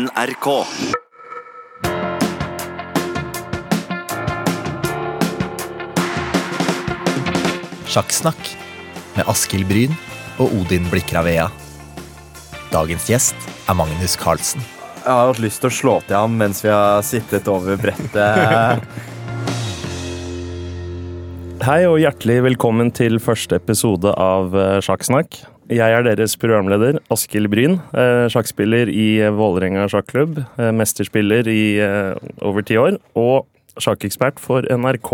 NRK. Sjakksnakk med Askild Bryn og Odin Blikravea. Dagens gjest er Magnus Carlsen. Jeg har hatt lyst til å slå til ham mens vi har sittet over brettet. Hei og hjertelig velkommen til første episode av eh, Sjakksnakk. Jeg er deres programleder, Askild Bryn. eh, Sjakkspiller i Vålerenga sjakklubb. eh, Mesterspiller i eh, over ti år. Og sjakkekspert for NRK.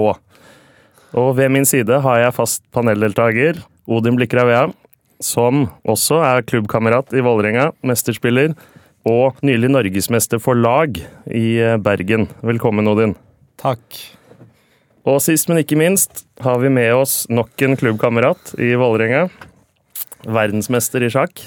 Og ved min side har jeg fast paneldeltaker Odin Blikravea, som også er klubbkamerat i Vålerenga, mesterspiller og nylig norgesmester for lag i Bergen. Velkommen, Odin. Takk. Og sist, men ikke minst, har vi med oss nok en klubbkamerat i Vålerenga. Verdensmester i sjakk.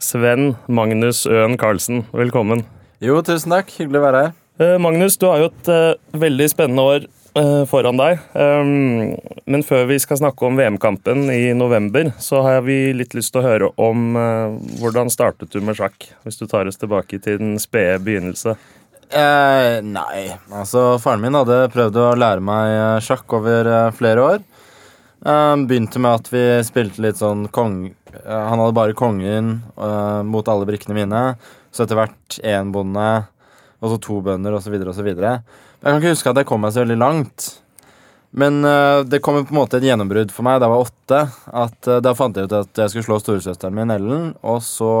Sven Magnus Øen Karlsen, velkommen. Jo, tusen takk. Hyggelig å være her. Eh, Magnus, du har jo et uh, veldig spennende år uh, foran deg. Um, men før vi skal snakke om VM-kampen i november, så har vi litt lyst til å høre om uh, hvordan startet du med sjakk? Hvis du tar oss tilbake til den spede begynnelse. Eh, nei, altså faren min hadde prøvd å lære meg sjakk over flere år. Eh, begynte med at vi spilte litt sånn kong... eh, han hadde bare kongen eh, mot alle brikkene mine. Så etter hvert én bonde, og så to bønder, osv., osv. Jeg kan ikke huske at jeg kom meg så veldig langt. Men eh, det kom på en måte et gjennombrudd for meg da jeg var åtte. At Da fant jeg ut at jeg skulle slå storesøsteren min, Ellen, og så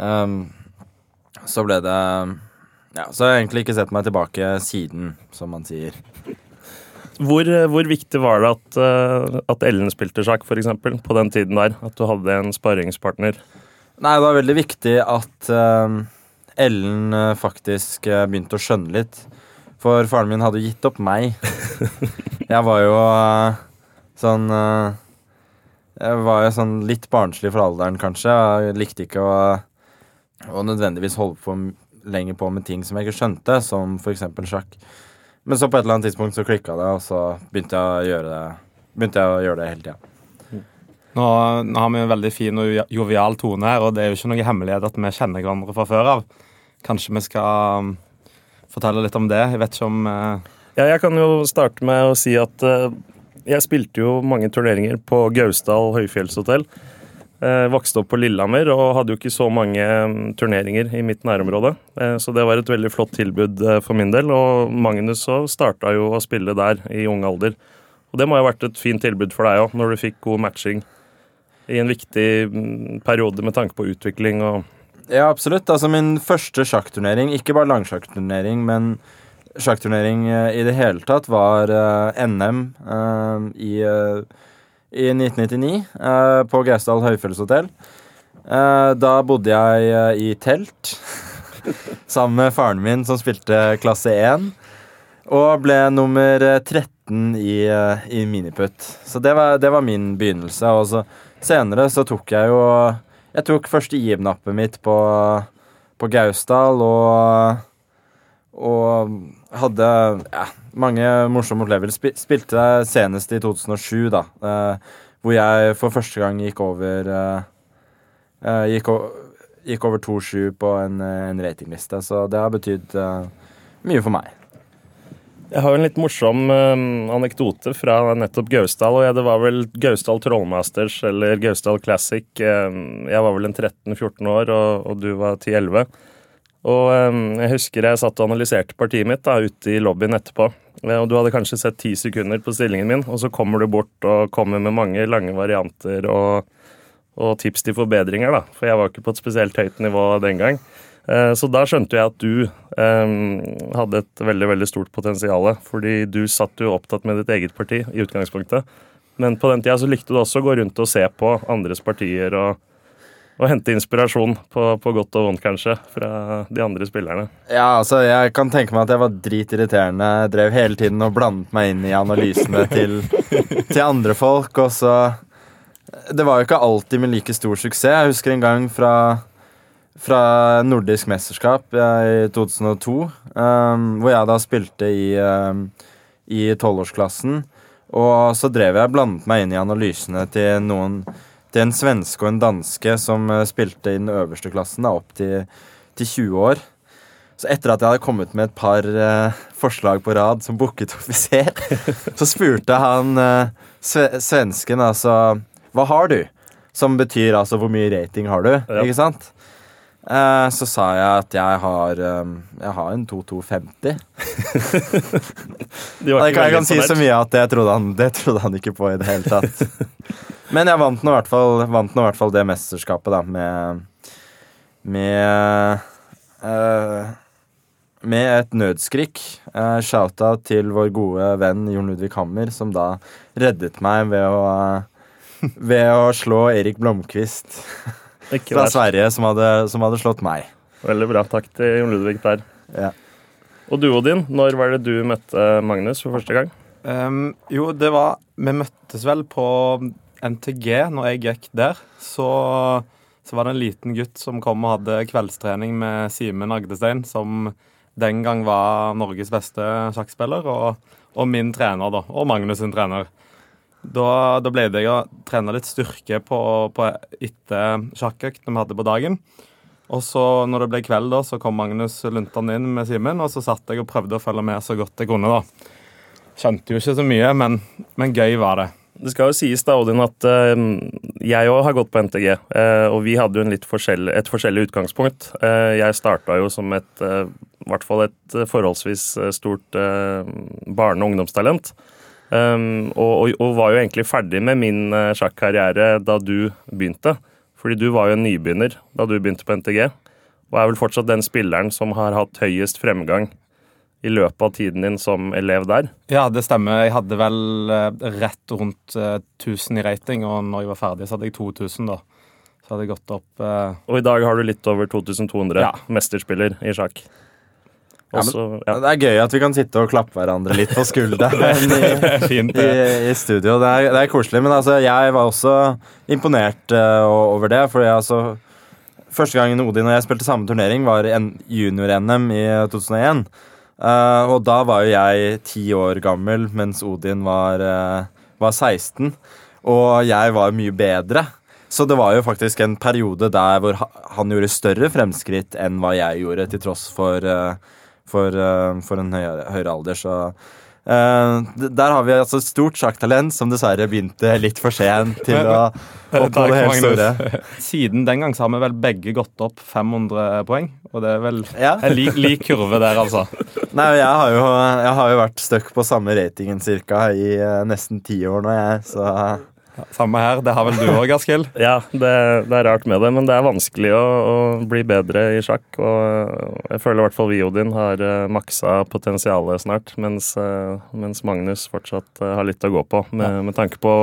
um, Så ble det ja, Så har jeg egentlig ikke sett meg tilbake siden, som man sier. Hvor, hvor viktig var det at, eh, at Ellen spilte sjakk, f.eks., på den tiden der? At du hadde en sparringspartner? Nei, det var veldig viktig at uh, Ellen eh, faktisk eh, begynte å skjønne litt. For faren min hadde jo gitt opp meg. Jeg var jo uh, sånn uh, Jeg var jo sånn litt barnslig for alderen, kanskje. Jeg likte ikke å, å nødvendigvis holde på lenger på med ting som jeg ikke skjønte, som f.eks. sjakk. Men så på et eller annet tidspunkt så klikka det, og så begynte jeg å gjøre det Begynte jeg å gjøre det hele tida. Nå, nå har vi en veldig fin og jovial tone her, og det er jo ikke noe hemmelighet at vi kjenner hverandre fra før av. Kanskje vi skal um, fortelle litt om det. Jeg vet ikke om eh, Ja, jeg kan jo starte med å si at eh, jeg spilte jo mange turneringer på Gausdal høyfjellshotell. Eh, vokste opp på Lillehammer og hadde jo ikke så mange mm, turneringer i mitt nærområde. Eh, så det var et veldig flott tilbud eh, for min del. Og Magnus så starta jo å spille der i ung alder. Og det må ha vært et fint tilbud for deg òg, når du fikk god matching i en viktig mm, periode med tanke på utvikling og Ja, absolutt. Altså min første sjakkturnering, ikke bare langsjakkturnering, men sjakkturnering i det hele tatt, var NM i, i 1999 eh, på Gausdal høyfjellshotell. Eh, da bodde jeg eh, i telt sammen med faren min, som spilte klasse 1. Og ble nummer eh, 13 i, i miniputt. Så det var, det var min begynnelse. Og så senere så tok jeg jo Jeg tok første IM-nappet mitt på, på Gausdal og og hadde ja, mange morsomme opplevelser. Spi- Spilte senest i 2007, da. eh, hvor jeg for første gang gikk over eh, eh, gikk, gikk over 2-7 på en, en ratingliste. Så det har betydd eh, mye for meg. Jeg har en litt morsom eh, anekdote fra nettopp Gausdal. og ja, Det var vel Gausdal Trollmasters eller Gausdal Classic. Eh, jeg var vel en 13-14 år, og, og du var 10-11. Og eh, Jeg husker jeg satt og analyserte partiet mitt da, ute i lobbyen etterpå. Eh, og Du hadde kanskje sett ti sekunder på stillingen min, og så kommer du bort og kommer med mange lange varianter og, og tips til forbedringer. da, For jeg var ikke på et spesielt høyt nivå den gang. Eh, Så da skjønte jeg at du um, hadde et veldig veldig stort potensial. Fordi du satt jo opptatt med ditt eget parti i utgangspunktet. Men på den tida så likte du også å gå rundt og se på andres partier og, og hente inspirasjon, på, på godt og vondt kanskje, fra de andre spillerne. Ja, altså, jeg kan tenke meg at jeg var dritirriterende. Jeg drev hele tiden og blandet meg inn i analysene til, til andre folk. Og så Det var jo ikke alltid med like stor suksess. Jeg husker en gang fra, fra nordisk mesterskap eh, i 2002, um, hvor jeg da spilte i, um, i tolvårsklassen. Og så drev jeg blandet meg inn i analysene til noen Til en svenske og en danske som eh, spilte i den øverste klassen, da, opp til, til 20 år. Så etter at jeg hadde kommet med et par eh, forslag på rad som booket offiser, så spurte han eh, sve svensken altså Hva har du? Som betyr altså hvor mye rating har du, Ja. ikke sant? Eh, så sa jeg at jeg har, eh, jeg har en 2250. De var Jeg ikke kan, jeg veldig kan si så imponert. mye at det trodde, han, det trodde han ikke på i det hele tatt. Men jeg vant nå i hvert fall, vant nå i hvert fall det mesterskapet, da, med Med eh, Med et nødskrik. Uh, Shouta til vår gode venn Jon Ludvig Hammer, som da reddet meg ved å eh, ved å slå Erik Blomkvist Ikke fra verst. Sverige, som hadde, som hadde slått meg. Veldig bra. Takk til Jon Ludvig der. Ja. Og du, Odin, når var det du møtte Magnus for første gang? Um, jo, det var Vi møttes vel på NTG når jeg gikk der. Så, så var det en liten gutt som kom og hadde kveldstrening med Simen Agdestein, som den gang var Norges beste sjakkspiller, og, og min trener, da. Og Magnus sin trener. Da, da ble det å trene litt styrke på, på etter sjakkøktene vi hadde på dagen. Og så når det ble kveld, da, så kom Magnus Luntan inn med Simen, og så satt jeg og prøvde å følge med så godt jeg kunne, da. Skjønte jo ikke så mye, men, men gøy var det. Det skal jo sies da, Odin, at eh, jeg òg har gått på NTG. eh, og vi hadde jo forskjell, et forskjellig utgangspunkt. Eh, jeg starta jo som et i hvert fall et forholdsvis stort barne- og ungdomstalent. Um, og, og, var jo egentlig ferdig med min eh, sjakkarriere da du begynte. Fordi du var jo en nybegynner da du begynte på NTG. Og er vel fortsatt den spilleren som har hatt høyest fremgang i løpet av tiden din som elev der. Ja, det stemmer. Jeg hadde vel eh, rett rundt eh, 1000 i rating, og når jeg var ferdig, så hadde jeg 2000, da. Så hadde jeg gått opp eh, Og i dag har du litt over 2200 Ja. mesterspiller i sjakk. Ja, men- Også, ja. Det er gøy at vi kan sitte og klappe hverandre litt på skulderen i, fint. i, i studio. Det er, det er koselig. Men altså, jeg var også imponert uh, over det. Fordi altså Første gangen Odin og jeg spilte samme turnering, var junior-NM i 2001. Uh, og da var jo jeg ti år gammel, mens Odin var, uh, var 16. Og jeg var mye bedre. Så det var jo faktisk en periode der hvor han gjorde større fremskritt enn hva jeg gjorde, til tross for, eh, for, eh, for en høyere, høyere alder. Så Uh, der har vi altså et stort sjakktalent som dessverre begynte litt for sent til å oppnå det helt store. Siden den gang så har vi vel begge gått opp 500 poeng, og det er vel Ja. en lik, lik kurve der, altså. Nei, jeg har jo, jeg har jo vært stuck på samme ratingen cirka i uh, nesten ti år nå, jeg. Så Samme her. Det har vel du òg, Askild? Ja, det, det er rart med det, men det er vanskelig å, å bli bedre i sjakk. Og jeg føler i hvert fall vi, Odin, har eh, maksa potensialet snart, mens, eh, mens Magnus fortsatt eh, har litt å gå på. Med, med tanke på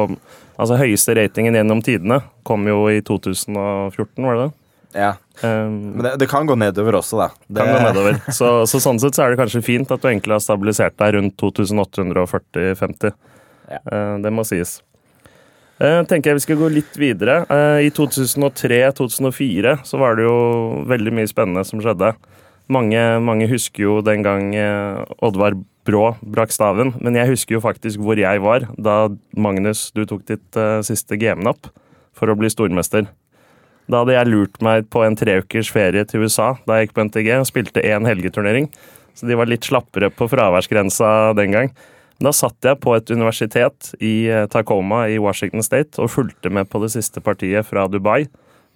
Altså, høyeste ratingen gjennom tidene kom jo i 2014, var det det? ja. Um, Men det, det kan gå nedover også, da. Det, kan gå nedover. Så, så sånn sett så er det kanskje fint at du egentlig har stabilisert deg rundt 2840-50. Ja. Uh, det må sies. Eh, tenker jeg vi skal gå litt videre. Eh, I 2003-2004 så var det jo veldig mye spennende som skjedde. Mange, mange husker jo den gang eh, Oddvar Brå brakk staven, men jeg husker jo faktisk hvor jeg var da Magnus, du tok ditt siste GM-napp for å bli stormester. Da hadde jeg lurt meg på en treukers ferie til USA da jeg gikk på NTG og spilte én helgeturnering. Så de var litt slappere på fraværsgrensa den gang. Da satt jeg på et universitet i eh, Tacoma i Washington State og fulgte med på det siste partiet fra Dubai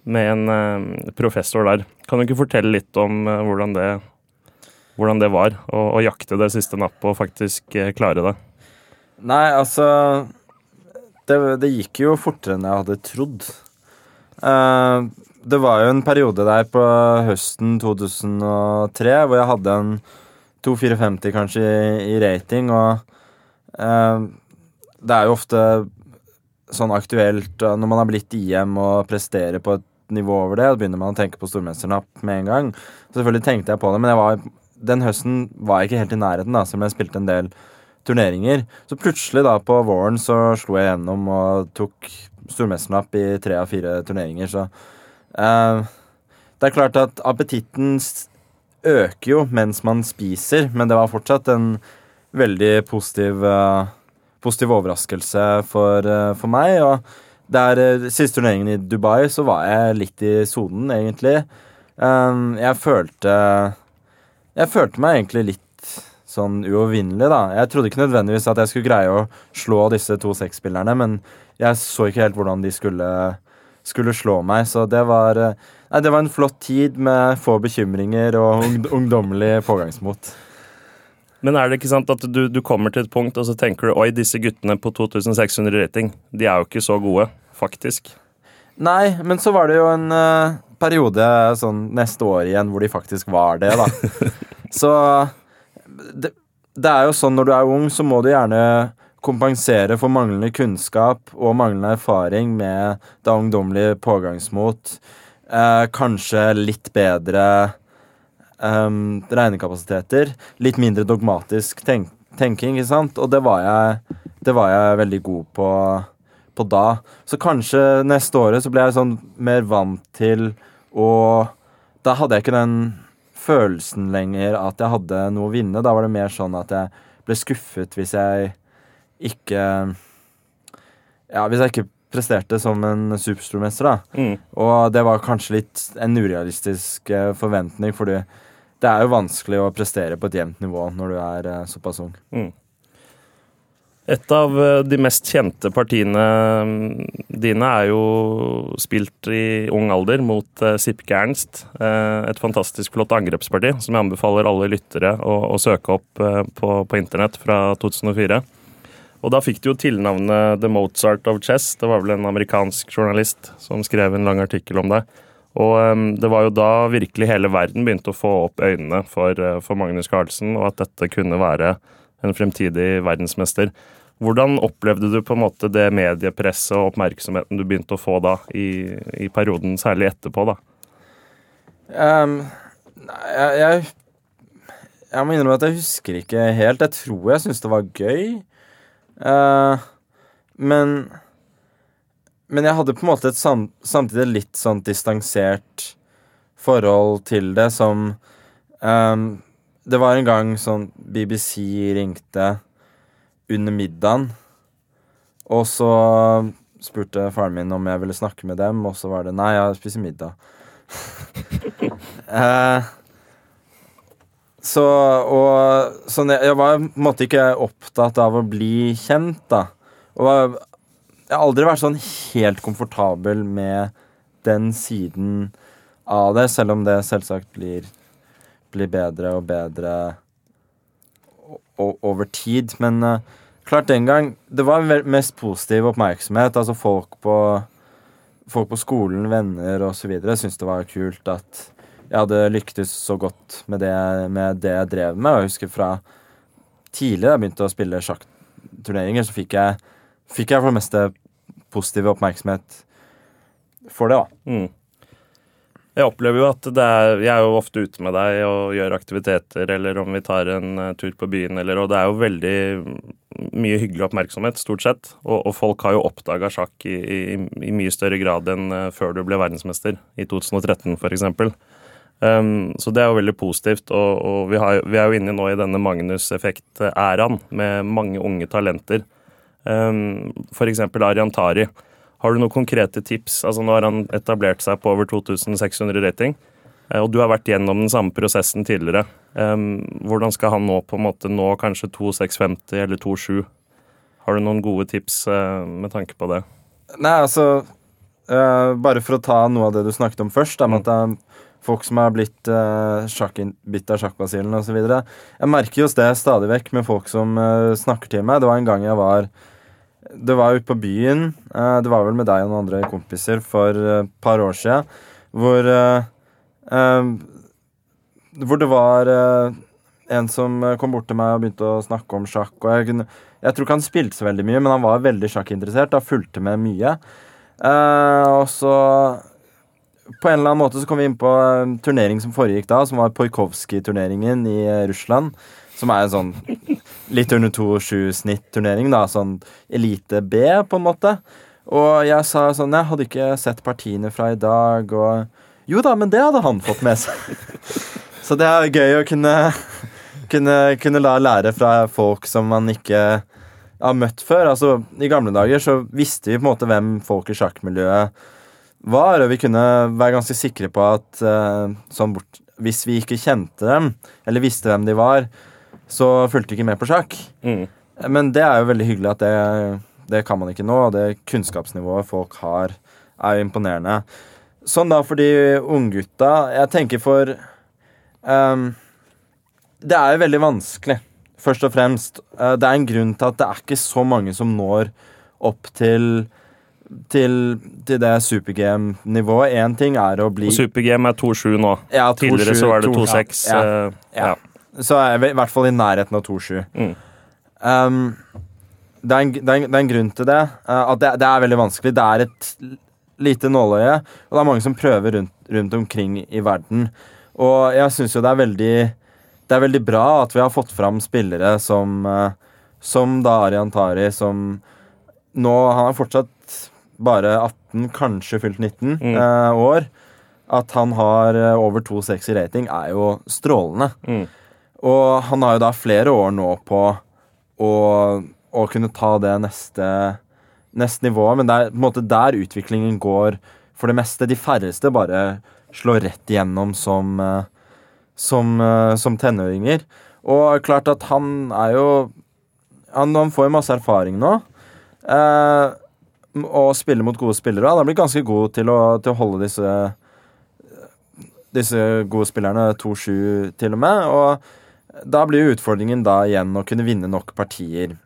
med en eh, professor der. Kan du ikke fortelle litt om eh, hvordan, det, hvordan det var å, å jakte det siste nappet og faktisk klare det? Nei, altså det, det gikk jo fortere enn jeg hadde trodd. Det var jo en periode der på høsten 2003 hvor jeg hadde en 2,54 kanskje i, rating, og det er jo ofte sånn aktuelt eh, når man har blitt IM og presterer på et nivå over det, da begynner man å tenke på stormesternapp med en gang. Selvfølgelig tenkte jeg på det, men jeg var, den høsten var jeg ikke helt i nærheten, da, selv om jeg spilte en del turneringer. Så plutselig da på våren så slo jeg gjennom og tok stormesternapp i tre av fire turneringer, så eh, Det er klart at appetitten øker jo mens man spiser, men det var fortsatt en veldig positiv eh, Positiv overraskelse for, eh, for meg. Og der eh, siste turneringen i Dubai så var jeg litt i sonen, egentlig. Um, jeg følte Jeg følte meg egentlig litt sånn uovervinnelig, da. Jeg trodde ikke nødvendigvis at jeg skulle greie å slå disse to sexspillerne, men jeg så ikke helt hvordan de skulle, skulle slå meg, så det var Nei, det var en flott tid med få bekymringer og ungdommelig pågangsmot. Men er det ikke sant at du, du kommer til et punkt, og så tenker du oi, disse guttene på 2600 rating, de er jo ikke så gode, faktisk. Nei, men så var det jo en uh, periode sånn neste år igjen hvor de faktisk var det, da. så det, det er jo sånn når du er ung, så må du gjerne kompensere for manglende kunnskap og manglende erfaring med det ungdommelige pågangsmot. Uh, kanskje litt bedre um, regnekapasiteter. Litt mindre dogmatisk tenk tenking, ikke sant? Og det var jeg, det var jeg veldig god på, på da. Så kanskje neste året så ble jeg sånn mer vant til å Da hadde jeg ikke den følelsen lenger at jeg hadde noe å vinne. Da var det mer sånn at jeg ble skuffet hvis jeg ikke Ja, hvis jeg ikke presterte som en superstormester, da. Mm. Og det var kanskje litt en urealistisk eh, forventning, fordi det er jo vanskelig å prestere på et jevnt nivå når du er eh, såpass ung. Et av eh, de mest kjente partiene mm, dine er jo spilt i ung alder mot uh, Sipke Ernst. eh, et fantastisk flott angrepsparti som jeg anbefaler alle lyttere å, å søke opp eh, på, på internett fra 2004. Og da fikk du jo tilnavnet The Mozart of Chess. Det var vel en amerikansk journalist som skrev en lang artikkel om deg. Og det var jo da virkelig hele verden begynte å få opp øynene for, eh, for Magnus Carlsen, og at dette kunne være en fremtidig verdensmester. Hvordan opplevde du på en måte det mediepresset og oppmerksomheten du begynte å få da, i, i perioden særlig etterpå? da? Um, jeg, jeg, jeg må innrømme at jeg husker ikke helt. Jeg tror jeg syntes det var gøy. Uh, men Men jeg hadde på en måte et sam, samtidig litt sånn distansert forhold til det som um, Det var en gang sånn BBC ringte under middagen, og så spurte faren min om jeg ville snakke med dem, og så var det Nei, jeg spiser middag. uh, så og sånn, jeg, jeg var på en måte ikke opptatt av å bli kjent, da. Og var, jeg har aldri vært sånn helt komfortabel med den siden av det, selv om det selvsagt blir, blir bedre og bedre over tid. Men uh, klart den gang Det var mest positiv oppmerksomhet. Altså folk på folk på skolen, venner osv. syntes det var kult at jeg hadde lyktes så godt med det, med det jeg drev med. Og jeg husker fra tidlig da jeg begynte å spille sjakkturneringer, så fikk jeg, fikk jeg for det meste positiv oppmerksomhet for det. da. Mm. Jeg opplever jo at er Jeg er jo ofte ute med deg og gjør aktiviteter, eller om vi tar en eh, tur på byen, eller Og det er jo veldig mye hyggelig oppmerksomhet, stort sett. Og, og folk har jo oppdaga sjakk i, i, i mye større grad enn eh, før du ble verdensmester, i 2013 f.eks. Um, så det er jo veldig positivt. Og, og vi, har, vi er jo inne nå i denne Magnus-effekt-æraen med mange unge talenter. Um, F.eks. Arian Tari. Har du noen konkrete tips? Altså Nå har han etablert seg på over 2600 rating. eh, Og du har vært gjennom den samme prosessen tidligere. Um, hvordan skal han nå på en måte nå kanskje 2650 eller 27? Har du noen gode tips eh, med tanke på det? Nei, altså eh, Bare for å ta noe av det du snakket om først, da, at det er folk som har blitt uh, bitt av sjakkbasillen osv. Jeg merker jo det stadig vekk med folk som uh, snakker til meg. Det var en gang jeg var Det var ute på byen. eh, det var vel med deg og noen andre kompiser for et par år siden. Hvor eh, eh, Hvor det var eh, en som eh, kom bort til meg og begynte å snakke om sjakk. Og jeg, jeg tror ikke han spilte så veldig mye, men han var veldig sjakkinteressert. Da fulgte med mye. Eh, og så På en eller annen måte så kom vi inn på en turnering som foregikk da, som var Pojkovskij-turneringen i eh, Russland. Som er en sånn litt under 2-7-snitt-turnering, da. Sånn elite B, på en måte. Og jeg sa sånn Jeg hadde ikke sett partiene fra i dag, og Jo da, men det hadde han fått med seg. Så det er gøy å kunne, kunne, kunne la lære fra folk som man ikke har møtt før. Altså, I gamle dager så visste vi på en måte hvem folk i sjakkmiljøet var. Og vi kunne være ganske sikre på at eh, sånn bort, hvis vi ikke kjente dem, eller visste hvem de var, så fulgte ikke med på sjakk. Mm. Men det er jo veldig hyggelig at det, det kan man ikke nå. Og det kunnskapsnivået folk har, er jo imponerende. Sånn da for de unggutta Jeg tenker for um, Det er jo veldig vanskelig, først og fremst. Uh, det er en grunn til at det er ikke så mange som når opp til til, til det super-G-nivået. Én ting er å bli Supergame er 2-7 nå. ja, Tidligere 2-7, så var det 2-7. 2-6. Ja, eh, ja. Så er jeg i hvert fall i nærheten av 2-7. Mm. Um, det, er en, det, er en, det er en grunn til det. uh, at det, det er veldig vanskelig. Det er et lite nåløye, og det er mange som prøver rundt, rundt omkring i verden. Og jeg syns jo det er veldig Det er veldig bra at vi har fått fram spillere som uh, Som da Arian Tari, som nå Han er fortsatt bare 18, kanskje fylt 19 Mm. uh, år. At han har uh, over 2,6 i rating, er jo strålende. Mm. Og han har jo da flere år nå på å, å kunne ta det neste, neste nivået, men det er på en måte der utviklingen går for det meste. De færreste bare slår rett igjennom som, eh, som, eh, som tenåringer. Og klart at han er jo Han, han får jo masse erfaring nå. Eh, og spiller mot gode spillere. Han har blitt ganske god til å, til å holde disse disse gode spillerne 2-7 til og med. Og da blir jo utfordringen da igjen å kunne vinne nok partier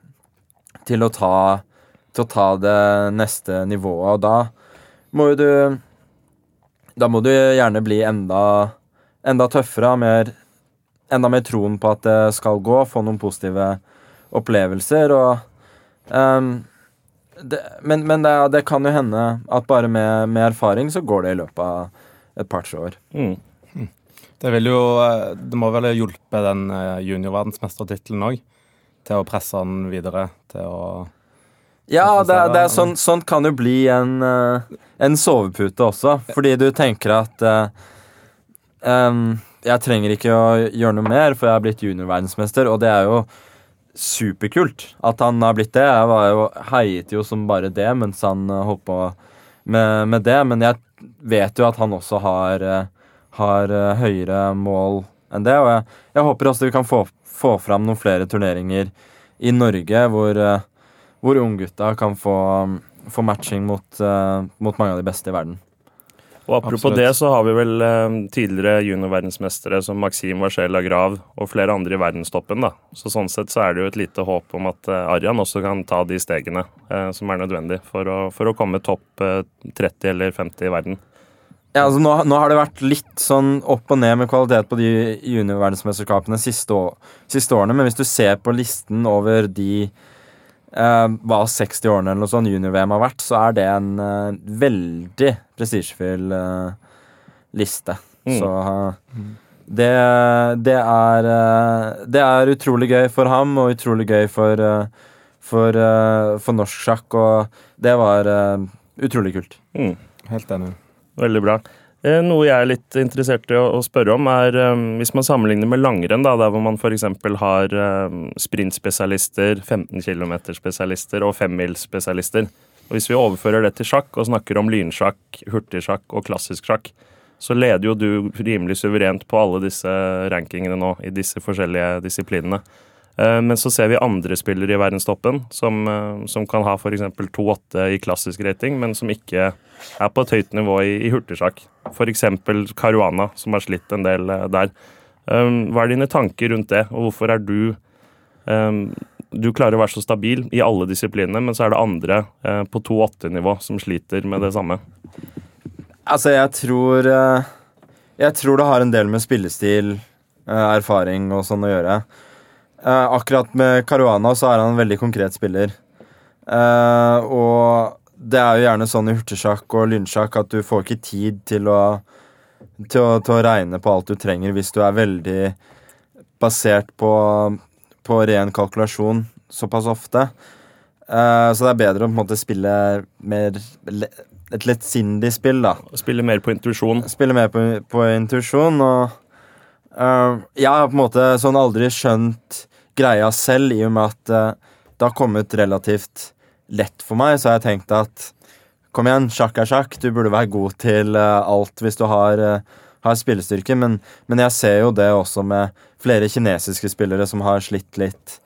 til å ta, til å ta det neste nivået. Og da må jo du Da må du gjerne bli enda, enda tøffere, mer, enda mer troen på at det skal gå, få noen positive opplevelser og um, det, Men, men det, det kan jo hende at bare med, med erfaring så går det i løpet av et par-tre år. Mm. Det, jo, eh, det må vel hjulpe den eh, juniorverdensmestertittelen òg, til å presse den videre. Til å Ja, det, det er er, sånn, sånn kan jo bli en, eh, en sovepute også, fordi du tenker at uh, um, Jeg trenger ikke å gjøre noe mer, for jeg har blitt juniorverdensmester, og det er jo superkult at han har blitt det. Jeg var jo, heiet jo som bare det mens han holdt på med, med det, men jeg vet jo at han også har, eh, har eh, høyere mål enn det, og jeg, jeg håper også vi kan få, få fram noen flere turneringer i Norge hvor uh, hvor unggutta kan få, få matching mot, uh, mot mange av de beste i verden. Og apropos Absolutt. det, så har vi vel uh, tidligere juniorverdensmestere som Maxim Varchel Grav og flere andre i verdenstoppen. da. Så Sånn sett så er det jo et lite håp om at uh, Arjan også kan ta de stegene som er nødvendig for å, for å komme topp eh, 30 eller 50 i verden. Ja, altså nå, nå har det vært litt sånn opp og ned med kvalitet på de juniorverdensmesterskapene siste, år, siste årene, men hvis du ser på listen over de eh, hva 60 årene eller noe sånn junior-VM har vært, så er det en eh, veldig prestisjefull eh, liste. Mm. Så eh, det, det er eh, Det er utrolig gøy for ham, og utrolig gøy for, eh, for, eh, for norsk sjakk, og det var eh, utrolig kult. Mm. Helt enig. Veldig bra. Eh, Noe jeg er litt interessert i å, spørre om, er eh, hvis man sammenligner med langrenn, der hvor man f.eks. har eh, sprintspesialister, 15 km-spesialister og femmilsspesialister. Hvis vi overfører det til sjakk og snakker om lynsjakk, hurtigsjakk og klassisk sjakk, så leder jo du rimelig suverent på alle disse rankingene nå i disse forskjellige disiplinene. Eh, Men så ser vi andre spillere i verdenstoppen som, eh, som kan ha f.eks. 2,8 i klassisk rating, men som ikke er på et høyt nivå i, i hurtigsjakk. F.eks. Caruana, som har slitt en del eh, der. Um, Hva er dine tanker rundt det, og hvorfor er du um, Du klarer å være så stabil i alle disiplinene, men så er det andre på 2-8-nivå som sliter med det samme. Altså, jeg tror Jeg tror det har en del med spillestil, erfaring og sånn å gjøre. Eh, akkurat med Caruana så er han en veldig konkret spiller. Uh, og det er jo gjerne sånn i hurtigsjakk og lynsjakk at du får ikke tid til å, til å til å regne på alt du trenger hvis du er veldig basert på, på ren kalkulasjon såpass ofte. Uh, så det er bedre å på en måte spille mer et lettsindig spill, da. Spille mer på intuisjon. Spille mer på, på intuisjon, og Uh, Jeg har på en måte sånn aldri skjønt greia selv, i og med at eh, det har kommet relativt lett for meg, så har jeg tenkt at Kom igjen, sjakk er sjakk. Du burde være god til eh, alt hvis du har, eh, har spillestyrke. Men, men jeg ser jo det også med flere kinesiske spillere som har slitt litt.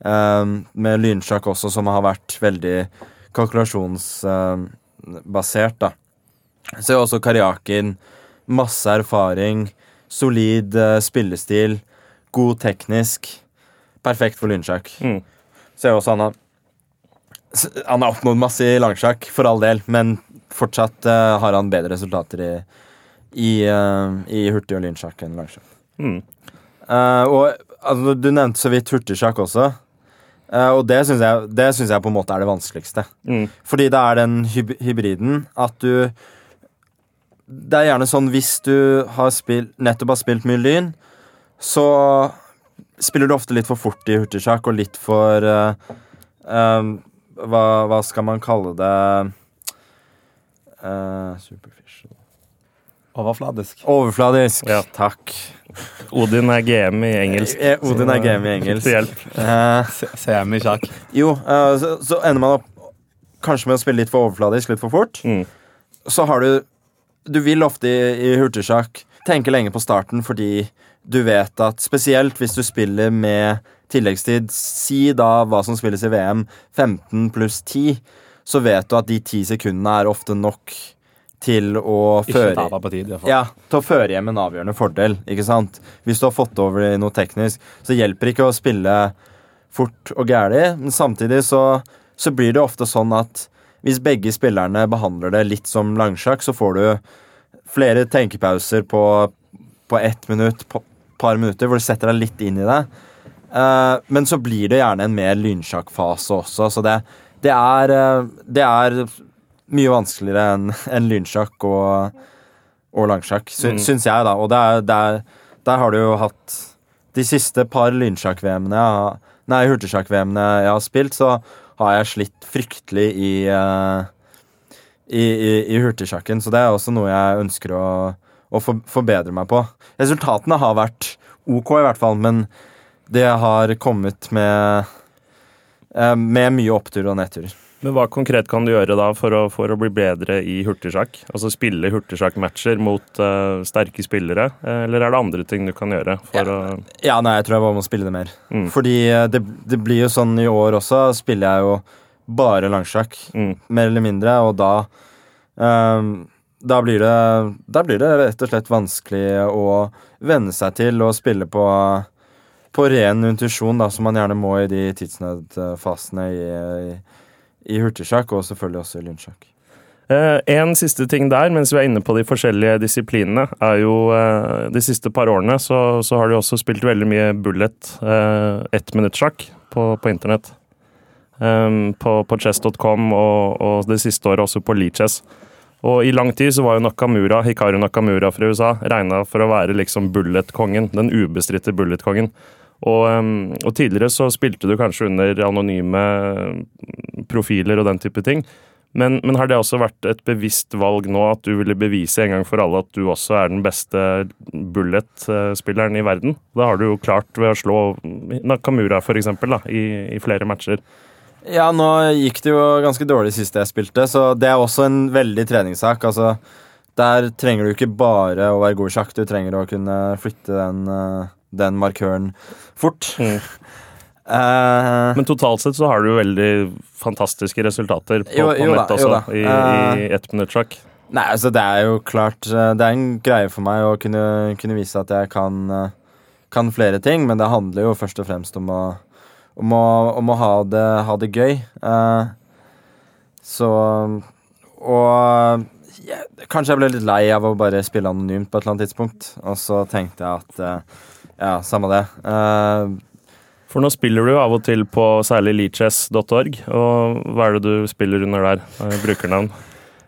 eh, med lynsjakk også, som har vært veldig kalkulasjonsbasert, da. Ser jo også Karjakin. Masse erfaring. Solid spillestil. God teknisk. Perfekt for lynsjakk. Mm. Ser også han har Han har oppnådd masse i langsjakk, for all del, men fortsatt uh, har han bedre resultater i, i, uh, i hurtig- og lynsjakk enn langsjakk. Mm. Uh, og altså, Du nevnte så vidt hurtigsjakk også. Og det syns jeg, jeg på en måte er det vanskeligste. Mm. Fordi det er den hyb hybriden at du Det er gjerne sånn hvis du har spilt, nettopp har spilt mye lyn, så spiller du ofte litt for fort i hurtigsjakk og litt for uh, eh, hva, hva skal man kalle det uh, Superficial Overfladisk. Overfladisk. Ja. Takk. Odin er GM i engelsk. Odin er game i engelsk. Til hjelp. Eh, CM i sjakk. jo, så, så ender man opp kanskje med å spille litt for overfladisk, litt for fort. Mm. Så har du Du vil ofte i, i hurtigsjakk tenke lenge på starten fordi du vet at spesielt hvis du spiller med tilleggstid, si da hva som spilles i VM, 15 pluss 10, så vet du at de 10 sekundene er ofte nok til å føre tid. i ja, til å føre hjem en avgjørende fordel. ikke sant? Hvis du har fått over noe teknisk, så hjelper det ikke å spille fort og gæli. Men samtidig så, så blir det ofte sånn at hvis begge spillerne behandler det litt som langsjakk, så får du flere tenkepauser på, på ett minutt, på par minutter, hvor du setter deg litt inn i det. Uh, men så blir det gjerne en mer lynsjakkfase også, så det, det, er, eh, det er mye vanskeligere enn en lynsjakk og, og langsjakk, sy Mm. syns jeg, da. Og det er, er, der har du jo hatt De siste par lynsjakk-VM-ene Nei, hurtigsjakk-VM-ene jeg har spilt, så har jeg slitt fryktelig i uh, i, i, i hurtigsjakken, så det er også noe jeg ønsker å, å for, forbedre meg på. Resultatene har vært ok, i hvert fall, men det har kommet med eh, med mye opptur og nedtur. Men hva konkret kan du gjøre da for å, for å bli bedre i hurtigsjakk? Altså spille hurtigsjakkmatcher mot uh, sterke spillere, eh, eller er det andre ting du kan gjøre å Ja, nei, jeg tror jeg bare må spille det mer. Mm. Fordi det, det blir jo sånn i år også, spiller jeg jo bare langsjakk, mm, mer eller mindre, og da ehm, da blir, det, da blir det rett og slett vanskelig å venne seg til å spille på, på ren intuisjon, som man gjerne må i de tidsnødfasene i, i, i hurtigsjakk, og selvfølgelig også i lynsjakk. Eh, En siste ting der, mens vi er inne på de forskjellige disiplinene, er jo eh, de siste par årene så, så har de også spilt veldig mye bullet, eh, ettminuttsjakk, på, på internett. Um, på på chess.com og, og det siste året også på Leachess. Og i lang tid så var jo Nakamura, Hikaru Nakamura fra USA regna for å være liksom bullet-kongen. Den ubestridte bullet-kongen. Og, um, og tidligere så spilte du kanskje under anonyme profiler og den type ting. Men, men har det også vært et bevisst valg nå at du ville bevise en gang for alle at du også er den beste bullet-spilleren i verden? Da har du jo klart ved å slå Nakamura for eksempel, da, i, i flere matcher. Ja, nå gikk det jo ganske dårlig sist jeg spilte, så det er også en veldig treningssak. Altså, der trenger du ikke bare å være god i sjakk, du trenger å kunne flytte den, eh, den markøren fort. Mm. Uh, Men totalt sett så har du jo veldig fantastiske resultater på, Jo- jo på nett da, også, da. i, Eh, i ettminuttsjakk. nei, altså det er jo klart eh, Det er en greie for meg å kunne, kunne vise at jeg kan, eh, kan flere ting, men det handler jo først og fremst om å, om å, om å ha, det, ha det gøy. Uh, så Og yeah, kanskje jeg ble litt lei av å bare spille anonymt på et eller annet tidspunkt. Og så tenkte jeg at uh, ja, samme det. Uh, For nå spiller du av og til på særlig leachess.org, og hva er det du spiller under der? Brukernavn?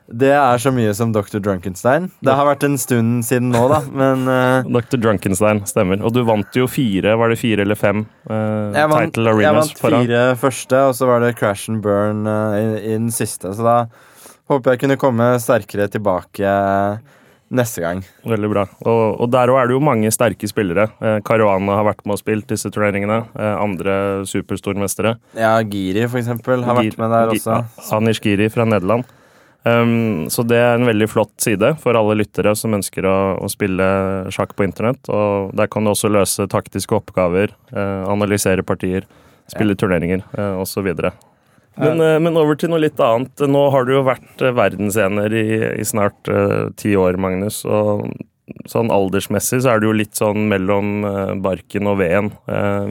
Det er så mye som Dr. Drunkenstein. Det har vært en stund siden nå, da, men uh, Dr. Drunkenstein, stemmer. Og du vant jo fire, var det fire eller fem Uh, jeg vant, jeg vant fire første, og så var det Crash and Burn uh, i, i den siste. Så da håper jeg kunne komme sterkere tilbake eh, neste gang. Veldig bra. Og, og der òg er det jo mange sterke spillere. Eh, Caruana har vært med og spilt disse turneringene. Eh, andre superstormestere. Ja, Giri, for eksempel, har vært med der også. Anish Giri fra Nederland. Um, så det er en veldig flott side for alle lyttere som ønsker å, å spille sjakk på internett. Og der kan du også løse taktiske oppgaver, uh, analysere partier, spille turneringer uh, osv. Men, uh, men over til noe litt annet. Nå har du jo vært verdensener i, i snart ti år, Magnus. og sånn aldersmessig så er du jo litt sånn mellom barken og veden,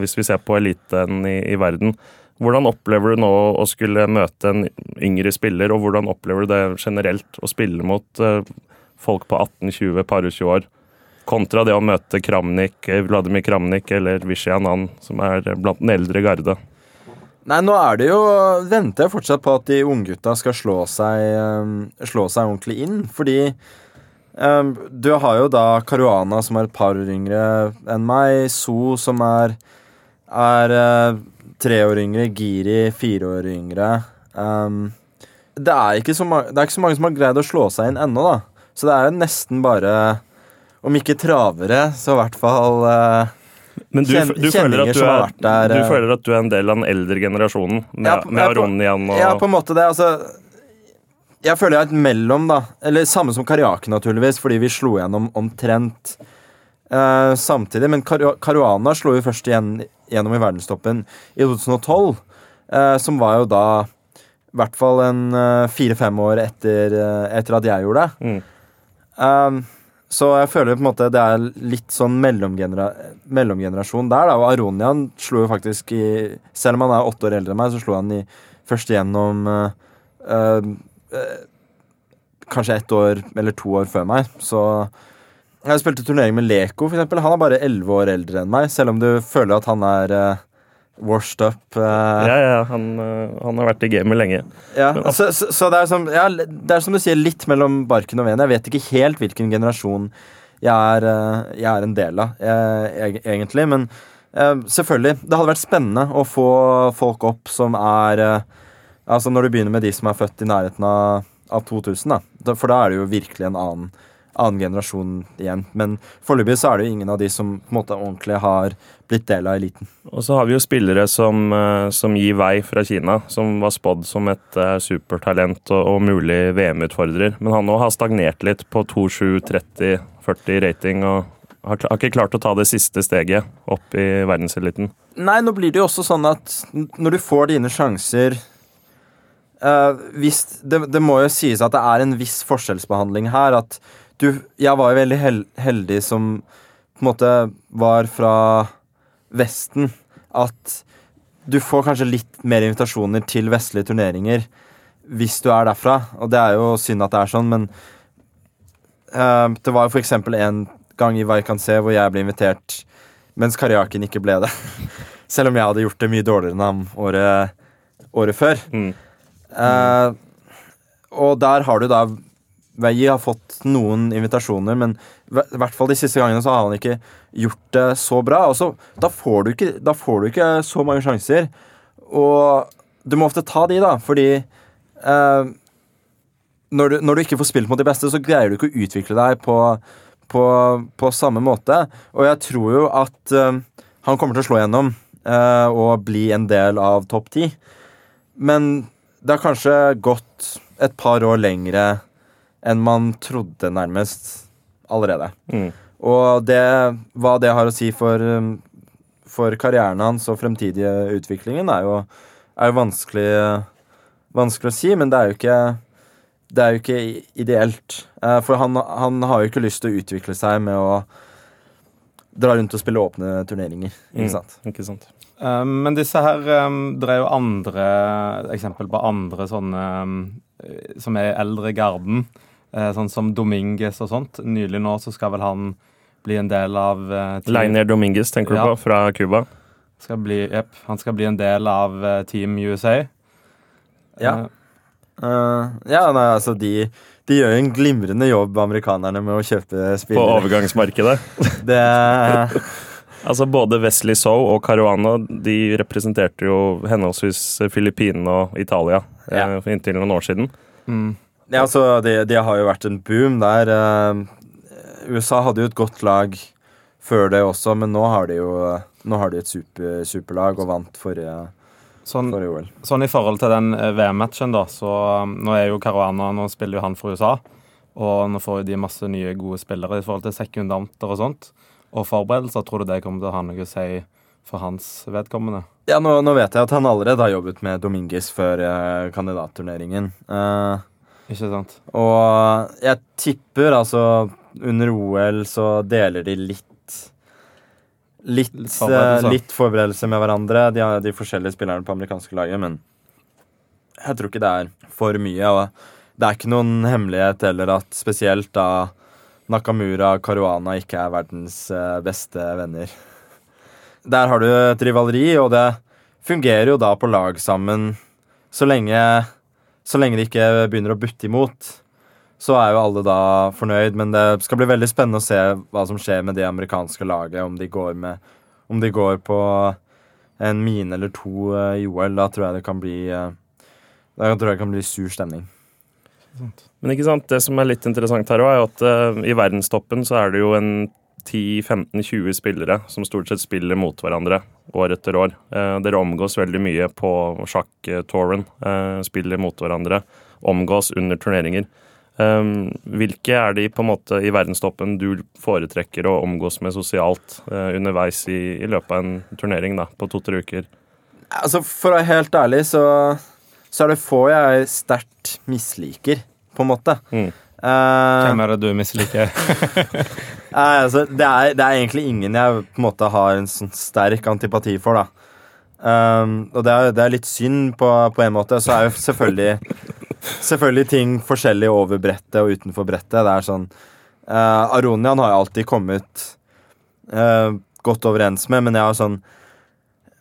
hvis vi ser på eliten i, i verden. Hvordan opplever du nå å skulle møte en yngre spiller, og hvordan opplever du det generelt å spille mot uh, folk på 18-20, par 20 år, kontra det å møte Kramnik, eh, Vladimir Kramnik eller Vishy Anand, som er blant den eldre garde? Nei, nå er det jo Venter jeg fortsatt på at de unggutta skal slå seg, um, slå seg ordentlig inn, fordi um, du har jo da Caruana, som er et par yngre enn meg, So, som er er tre år yngre, Giri fire år yngre. Um, det, er ikke så det er ikke så mange som har greid å slå seg inn ennå, da. Så det er jo nesten bare Om ikke travere, så i hvert fall uh, men du, du, føler at du, er, der, du, eh, føler at du er en del av den eldre generasjonen? Med, ja, med Aronian og Ja, på en måte det. Altså Jeg føler jeg er et mellom, da. Eller samme som Kariake, naturligvis, fordi vi slo gjennom omtrent uh, samtidig. Men karuana slo jo først igjen gjennom i verdenstoppen i 2012, eh, som var jo da i hvert fall en uh, fire-fem år etter, uh, etter, at jeg gjorde det. Mm. Så jeg føler på en måte det er litt sånn mellomgenera mellomgenerasjon der. da, og Aronian slo jo faktisk i Selv om han er åtte år eldre enn meg, så slo han i først gjennom uh, Kanskje ett år eller to år før meg. Så jeg spilte turnering med Leko, for eksempel. Han er bare elleve år eldre enn meg, selv om du føler at han er uh, washed up. Uh. Ja, ja, han, uh, han, har vært i gamet lenge. Ja, så, så, så det, er som, ja, det er som du sier, litt mellom barken og veden. Jeg vet ikke helt hvilken generasjon jeg er, jeg er en del av, jeg, egentlig. Men selvfølgelig, det hadde vært spennende å få folk opp som er Altså når du begynner med de som er født i nærheten av, av 2000, da. For da er det jo virkelig en annen annen generasjon igjen. Men foreløpig så er det jo ingen av de som på en måte ordentlig har blitt del av eliten. Og så har vi jo spillere som, eh, som gir vei fra Kina, som var spådd som et uh, supertalent og, og mulig VM-utfordrer. Men han nå har stagnert litt på 2-7-30-40 rating og har, har, ikke klart å ta det siste steget opp i verdenseliten. Nei, nå blir det jo også sånn at når du får dine sjanser uh, hvis, det, det må jo sies at det er en viss forskjellsbehandling her. at du, jeg var jo veldig heldig som på en måte var fra Vesten. At du får kanskje litt mer invitasjoner til vestlige turneringer hvis du er derfra. Og det er jo synd at det er sånn, men uh, det var jo f.eks. en gang i Vaikanse hvor jeg ble invitert mens Karjakin ikke ble det. Selv om jeg hadde gjort det mye dårligere enn ham året, året før. Mm. Uh, og der har du da Veie har fått noen invitasjoner, men i hvert fall de siste gangene så har han ikke gjort det så bra. Og så, da, får ikke, da, får du ikke, så mange sjanser. Og du må ofte ta de, da, fordi eh, når, du, når, du, ikke får spilt mot de beste, så greier du ikke å utvikle deg på, på, på samme måte. Og jeg tror jo at eh, han kommer til å slå gjennom eh, og bli en del av topp ti. Men det har kanskje gått et par år lengre enn man trodde, nærmest, allerede. Mm. Og det, hva det har å si for, um, for karrieren hans og fremtidige utviklingen, er jo, er jo vanskelig, vanskelig, å si, men det er jo ikke det er jo ikke ideelt. Eh, for han, han, har jo ikke lyst til å utvikle seg med å dra rundt og spille åpne turneringer. Ikke mm. sant? Mm, ikke sant? Um, men disse her um, Det er jo andre eksempel på andre sånne um, som er eldre garden. Eh, sånn som Dominguez og sånt. Nylig nå så skal vel han bli en del av team. Leiner Dominguez, tenker ja. du på, fra Cuba? Yep, han skal bli en del av uh, Team USA. Ja. Uh, ja, nei, altså de, de gjør jo en glimrende jobb, amerikanerne, med å kjøpe spillere. På overgangsmarkedet. det Altså Både Wesley So og Caruana de representerte jo henholdsvis Filippinene og Italia ja. eh, inntil noen år siden. Mm. Ja, altså, det, det, har jo vært en boom der. Uh, USA hadde jo et godt lag før det også, men nå har de jo nå har de et super, superlag og vant forrige, Sånn, OL. sånn i forhold til den eh, VM-matchen, da, så um, nå er jo Caruana Nå spiller jo han for USA, og nå får jo de masse nye gode spillere i forhold til sekundanter og sånt. Og forberedelser, tror du det kommer til å ha noe å si for hans vedkommende? Ja, nå, nå vet jeg at han allerede har jobbet med Dominguez før eh, kandidatturneringen. Eh, Ikke sant? og jeg tipper altså Under OL så deler de litt Litt, Litt forberedelse. forberedelse med hverandre, de, de forskjellige spillerne på amerikanske laget, men jeg tror ikke det er for mye. Og det er ikke noen hemmelighet heller at spesielt da Nakamura og Caruana ikke er verdens eh, beste venner. Der har du et rivaleri, og det fungerer jo da på lag sammen så lenge, så lenge de ikke begynner å butte imot. Så er jo alle da fornøyd, men det skal bli veldig spennende å se hva som skjer med det amerikanske laget, om de går, med, om de går på en mine eller to eh, i OL. Da tror jeg det kan bli eh, det kan bli sur stemning. Men ikke sant, det som er litt interessant her òg, er jo at uh, i verdenstoppen så er det jo en 10-15-20 spillere som stort sett spiller mot hverandre år etter år. Eh, dere omgås veldig mye på sjakktouren. Eh, spiller mot hverandre. Omgås under turneringer. Eh, hvilke er de på en måte i verdenstoppen du foretrekker å omgås med sosialt eh, underveis i, i løpet av en turnering da, på to-tre uker? Altså, For å være helt ærlig, så, så er det få jeg sterkt misliker, på en måte. Mm. Eh, Hvem er det du misliker? Nei, altså, det, er, det er egentlig ingen jeg på en måte har en sånn sterk antipati for, da. Um, og det er, det er litt synd på, på en måte. Så er jo selvfølgelig Selvfølgelig ting forskjellig over brettet og utenfor brettet. Det er sånn uh, Aronian har jo alltid kommet uh, godt overens med, men jeg har sånn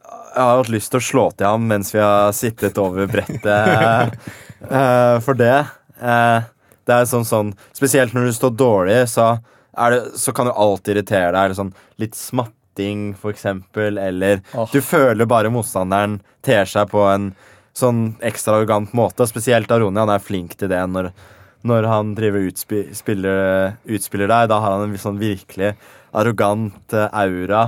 Jeg har hatt lyst til å slå til ham mens vi har sittet over brettet uh, for det. Uh, det er sånn sånn Spesielt når du står dårlig, så, det, så kan jo alltid irritere deg. Eller sånn litt smatting, for eksempel. Eller oh. du føler bare motstanderen ter seg på en sånn ekstravagant måte. Spesielt Aroni. Han er flink til det når, når han driver utspi, spiller, utspiller deg. Da har han en sånn virkelig arrogant aura aura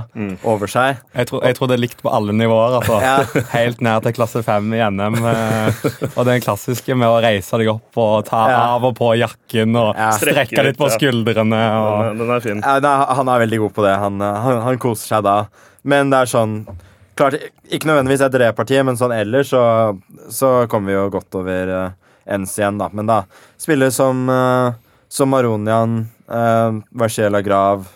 over seg. Jeg tror, jeg tror det er likt på alle nivåer. altså. Ja. Helt ned til klasse fem i NM. eh, Og den klassiske med å reise deg opp og ta Ja. av og på jakken og Ja. strekke litt på skuldrene. Og... Den, den er fin. Han er veldig god på det. Han, eh, han, han koser seg da. Men det er sånn Klart, Ikke nødvendigvis et reparti, men sånn ellers så, så kommer vi jo godt over uh, ens igjen, da. Men da spiller som, uh, som Maronian, uh, Varsela Grav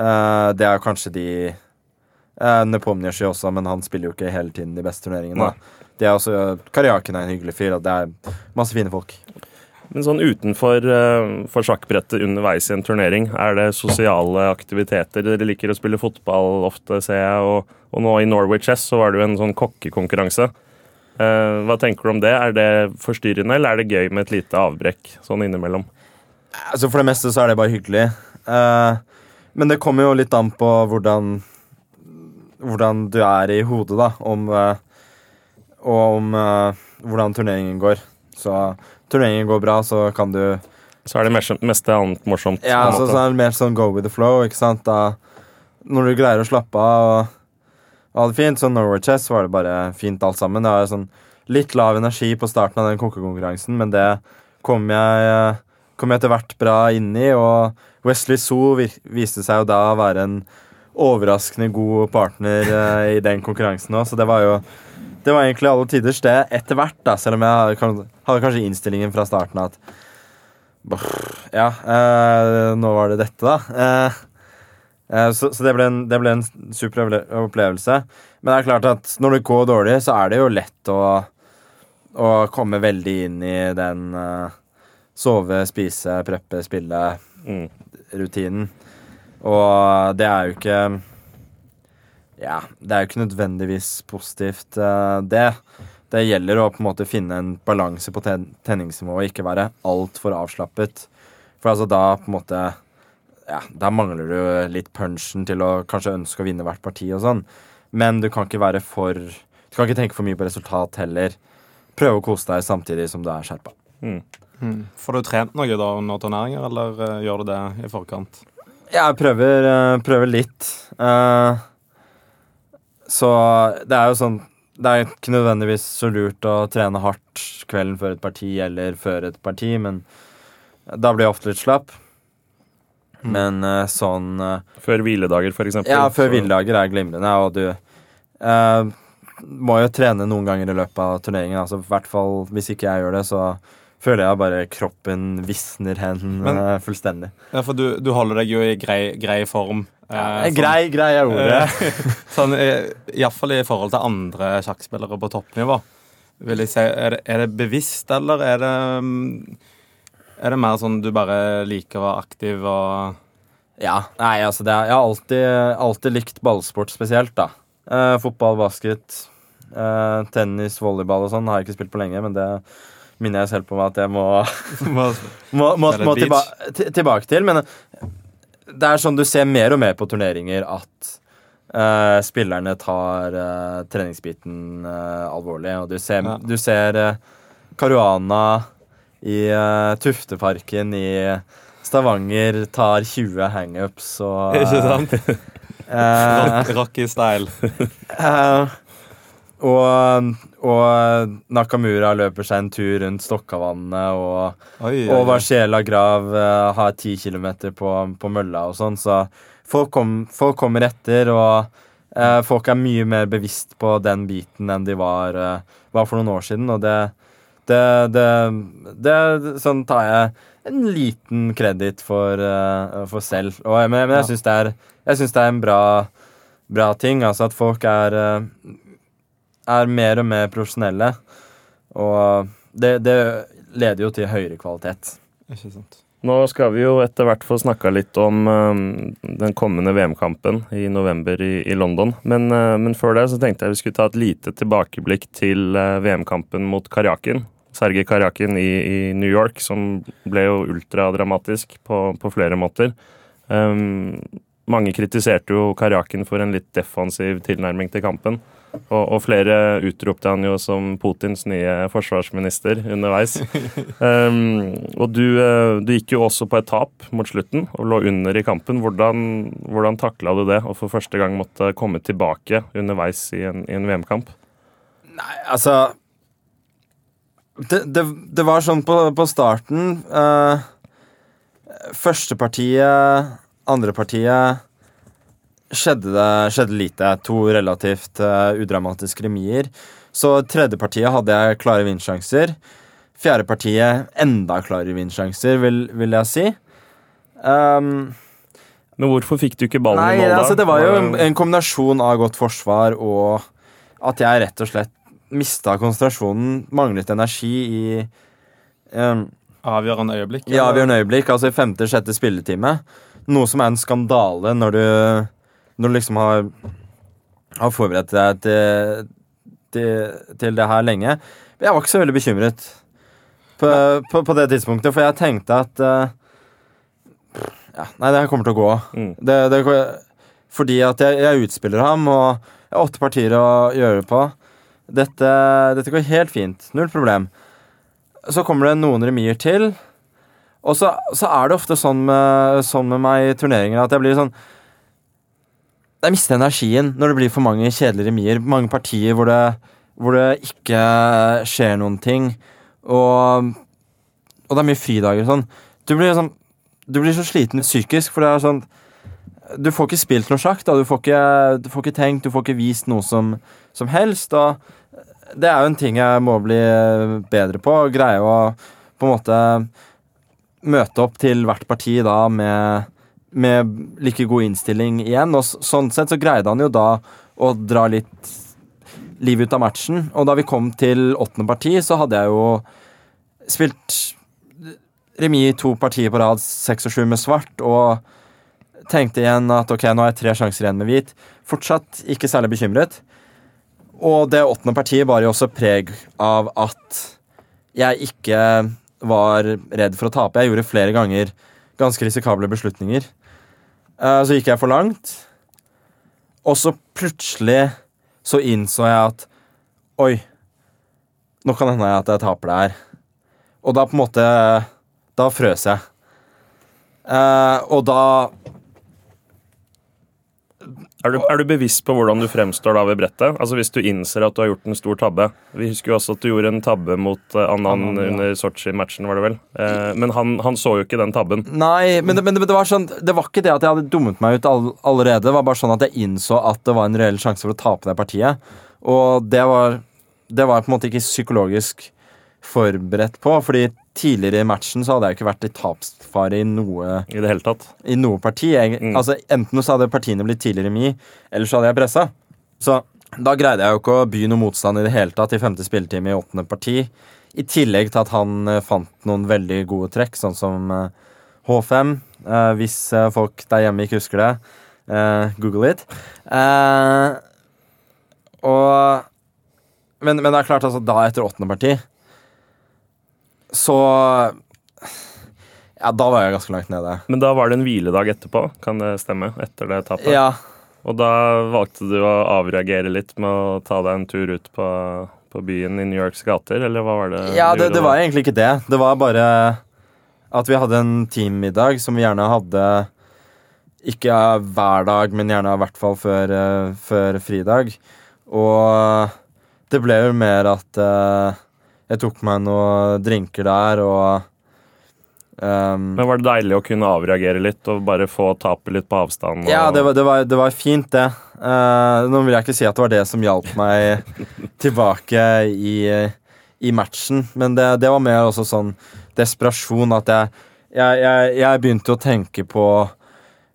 eh, Det er kanskje de uh, Nepomniachtchi også, men han spiller jo ikke hele tiden de beste turneringene. Det er også Karjakin er en hyggelig fyr, og det er masse fine folk. Men sånn utenfor uh, sjakkbrettet underveis i en turnering, er det sosiale aktiviteter? Dere liker å spille fotball ofte, ser jeg, og, og nå i Norway Chess så var det jo en sånn kokkekonkurranse. Uh, hva tenker du om det? Er det forstyrrende, eller er det gøy med et lite avbrekk sånn innimellom? Altså For det meste så er det bare hyggelig. Eh, men det kommer jo litt an på hvordan Hvordan du er i hodet, da. Om eh, Og om eh, hvordan turneringen går. Så turneringen går bra, så kan du Så er det mest, meste annet morsomt. Ja, så, så er det mer sånn go with the flow, ikke sant. Da, når du greier å slappe av og ha det fint, så Norway Chess var det bare fint alt sammen. Det var sånn litt lav energi på starten av den kokkekonkurransen, men det kom jeg, kom jeg etter hvert bra inn i, og Wesley Soo viste seg jo da å være en overraskende god partner eh, i den konkurransen òg, så det var jo det var egentlig alle tiders det etter hvert, da, selv om jeg hadde kanskje innstillingen fra starten at Ja, eh, nå var det dette, da. Eh, så så det, ble en, det ble en super opplevelse. Men det er klart at når det går dårlig, så er det jo lett å, å komme veldig inn i den eh, sove, spise, preppe, spille-rutinen. Mm. Og det er jo ikke Ja, det er jo ikke nødvendigvis positivt, eh, det. Det gjelder å på en måte finne en balanse på ten tenningsnivået ikke være altfor avslappet. For altså da på en måte Ja, da mangler du litt punchen til å kanskje ønske å vinne hvert parti og sånn. Men du kan ikke være for Du kan ikke tenke for mye på resultat heller. Prøve å kose deg samtidig som du er skjerpa. Mm. Mm. Får du trent noe da under turneringer, eller uh, gjør du det i forkant? Jeg prøver, eh, prøver litt. Uh, så det er jo sånn det er ikke nødvendigvis så lurt å trene hardt kvelden før et parti eller før et parti, men da blir jeg ofte litt slapp. Men eh, sånn Før hviledager, for eksempel. Ja, før så- hviledager er glimrende, og du eh, må jo trene noen ganger i løpet av turneringen. Altså, I hvert fall hvis ikke jeg gjør det, så føler jeg bare kroppen visner hen Men- eh, fullstendig. Ja, for du, du holder deg jo i grei, grei form. eh, sånn- grei, grei er ordet. Eh, sånn, Iallfall i forhold til andre sjakkspillere på toppnivå. Vil jeg si, er, det, er det bevisst, eller er det mm, Er det mer sånn du bare liker å være aktiv og Ja, nei, altså det Jeg har alltid, alltid likt ballsport spesielt, da. Eh, fotball, basket, eh, tennis, volleyball og sånn har jeg ikke spilt på lenge, men det minner jeg selv på meg at jeg må, må, må, må, må tilba tilbake til. Men det er sånn du ser mer og mer på turneringer at Uh, spillerne tar uh, treningsbiten uh, alvorlig. Og du ser, Ja. du ser eh, Caruana i eh, Tufteparken i Stavanger tar 20 hangups og Ikke sant? eh, og, og Nakamura løper seg en tur rundt Stokkavannet, og, Oi, og Varsela Grav uh, har ti kilometer på, på mølla og sånn, så folk, kom, folk kommer etter, og uh, folk er mye mer bevisst på den biten enn de var, uh, var for noen år siden, og det, det, det, det Sånn tar jeg en liten kreditt for, for selv. Og, men, men jeg syns det, er- jeg synes det er en bra, bra ting, altså at folk er er mer og mer profesjonelle. Og det, det leder jo til høyere kvalitet. Ikke sant. Nå skal vi jo etter hvert få snakka litt om eh, den kommende VM-kampen i november i, i London. Men, uh, men før det så tenkte jeg vi skulle ta et lite tilbakeblikk til uh, VM-kampen mot Karjakin. Sergej Karjakin i, i New York, som ble jo ultradramatisk på, på flere måter. Um, mange kritiserte jo Karjakin for en litt defensiv tilnærming til kampen. Og, og flere utropte han jo som Putins nye forsvarsminister underveis. Um, og du, eh, du gikk jo også på et tap mot slutten og lå under i kampen. Hvordan, hvordan takla du det å for første gang måtte komme tilbake underveis i en, en VM-kamp? Nei, altså Det, det, det var sånn på, på starten uh, Første partiet, andre partiet skjedde det skjedde lite. To relativt uh, udramatiske remier. Så tredje partiet hadde jeg klare vinsjanser. Fjerde partiet enda klarere vinsjanser, vil, vil jeg si. Um, Men hvorfor fikk du ikke ballen Nei, i mål da? altså det var jo en, en kombinasjon av godt forsvar og at jeg rett og slett mista konsentrasjonen, manglet energi i um, Avgjørende øyeblikk. i avgjørende øyeblikk, altså i femte-sjette spilletime. Noe som er en skandale når du, når du liksom har, har forberedt deg til, til, til det her lenge. Jeg var ikke så veldig bekymret på, på, på det tidspunktet, for jeg tenkte at uh, ja, Nei, det her kommer til å gå. Mm. Det, det, fordi at jeg, jeg utspiller ham, og jeg har åtte partier å gjøre på. Dette, dette går helt fint. Null problem. Så kommer det noen remier til. Og så, så er det ofte sånn med, sånn med meg i turneringer at jeg blir sånn Jeg mister energien når det blir for mange kjedelige remier. Mange partier hvor det, hvor det ikke skjer noen ting. Og, og det er mye fridager og sånn. Du blir sånn Du blir så sliten psykisk, for det er sånn Du får ikke spilt noe sjakk. Du får ikke, du får ikke tenkt, du får ikke vist noe som, som helst. Og det er jo en ting jeg må bli bedre på. Greie å på en måte møte opp til hvert parti da med, med like god innstilling igjen. Og sånn sett så greide han jo da å dra litt liv ut av matchen. Og da vi kom til åttende parti, så hadde jeg jo spilt remis to partier på rad, seks og sju med svart, og tenkte igjen at ok, nå har jeg tre sjanser igjen med hvit. Fortsatt ikke særlig bekymret. Og det åttende partiet bar jo også preg av at jeg ikke var redd for å tape. Jeg gjorde flere ganger ganske risikable beslutninger. Eh, Så gikk jeg for langt. Og så plutselig så innså jeg at Oi, nå kan det hende at jeg taper det her. Og da på en måte Da frøs jeg. Eh, og da Er du, er du bevisst på hvordan du fremstår da ved brettet? Altså Hvis du innser at du har gjort en stor tabbe. Vi husker jo også at du gjorde en tabbe mot uh, Annan Annan, ja. under Sotsji-matchen, var det vel. Eh, men han, han så jo ikke den tabben. Nei, men, det, men det, det var sånn Det var ikke det at jeg hadde dummet meg ut all, allerede. Det var bare sånn at jeg innså at det var en reell sjanse for å tape det partiet. Og det var Det var jeg på en måte ikke psykologisk forberedt på, fordi tidligere i matchen så hadde jeg ikke vært i tapsfare i noe I det hele tatt. i noe parti. Jeg, Mm. altså, enten så hadde partiene blitt tidligere mi, eller så hadde jeg pressa. Så da greide jeg jo ikke å by noe motstand i det hele tatt i femte spilletime i åttende parti. I tillegg til at han eh, fant noen veldig gode trekk, sånn som eh, H5. eh, hvis eh, folk der hjemme ikke husker det, google it. Og men, men det er klart, altså, da etter åttende parti så Ja, da var jeg ganske langt nede. Men da var det en hviledag etterpå, kan det stemme? Etter det tapet? Ja, Og da valgte du å avreagere litt med å ta deg en tur ut på, på byen i New Yorks gater, eller hva var det? Ja, det, det var egentlig ikke det. Det var bare at vi hadde en teammiddag som vi gjerne hadde ikke hver dag, men gjerne i hvert fall før, eh, før fridag. Og det ble jo mer at eh, jeg tok meg noen drinker der og um, Men var det deilig å kunne avreagere litt og bare få tapet litt på avstand? Og... Ja, det var, det var, det var fint, det. Uh, nå vil jeg ikke si at det var det som hjalp meg tilbake i, i matchen, men det, det var mer også sånn desperasjon at jeg, jeg, jeg, jeg begynte å tenke på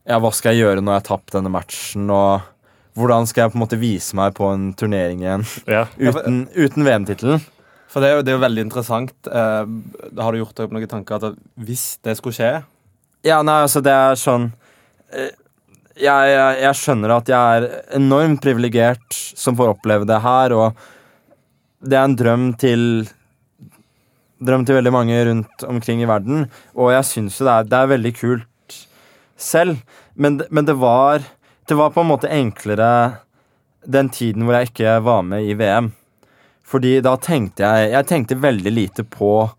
ja, hva skal jeg gjøre når jeg har tapt denne matchen, og hvordan skal jeg på en måte vise meg på en turnering igjen Ja. uten, uten VM-tittelen? For det er, jo, det er jo veldig interessant. Eh, har du gjort deg opp noen tanker at hvis det skulle skje Ja, nei, altså det er sånn eh, jeg, jeg, jeg skjønner at jeg er enormt privilegert som får oppleve det her, og det er en drøm til Drøm til veldig mange rundt omkring i verden, og jeg syns jo det er, det er veldig kult selv, men, men det var Det var på en måte enklere den tiden hvor jeg ikke var med i VM. Fordi da tenkte jeg Jeg tenkte veldig lite på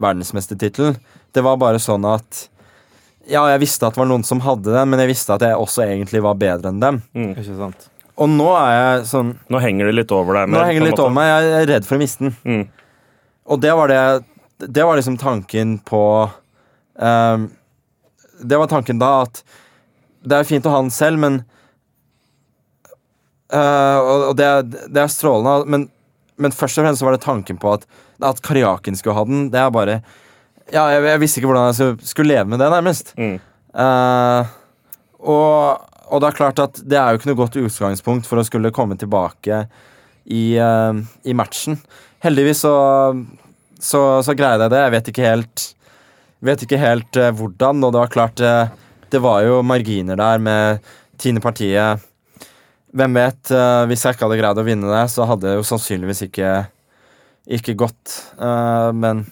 verdensmestertittelen. Det var bare sånn at Ja, jeg visste at det var noen som hadde den, men jeg visste at jeg også egentlig var bedre enn dem. Mm. Ikke sant? Og nå er jeg sånn Nå henger det litt over deg. Nå henger det litt måte. over meg. Jeg er redd for å miste den. Mm. Og det var det Det var liksom tanken på um, Det var tanken da at det er fint å ha den selv, men uh, Og, det, det er strålende, men, men først og fremst var det tanken på at, at Karjakin skulle ha den. Det er bare Ja, jeg, jeg visste ikke hvordan jeg skulle, leve med det, nærmest. Mm. Uh, og, og det er klart at det er jo ikke noe godt utgangspunkt for å skulle komme tilbake i, uh, i matchen. Heldigvis så, så, så greide jeg det. Jeg vet ikke helt Vet ikke helt uh, hvordan, og det var klart Det var jo marginer der med tiendepartiet. Hvem vet? eh, hvis jeg ikke hadde greid å vinne det, så hadde det jo sannsynligvis ikke, ikke gått. Eh, men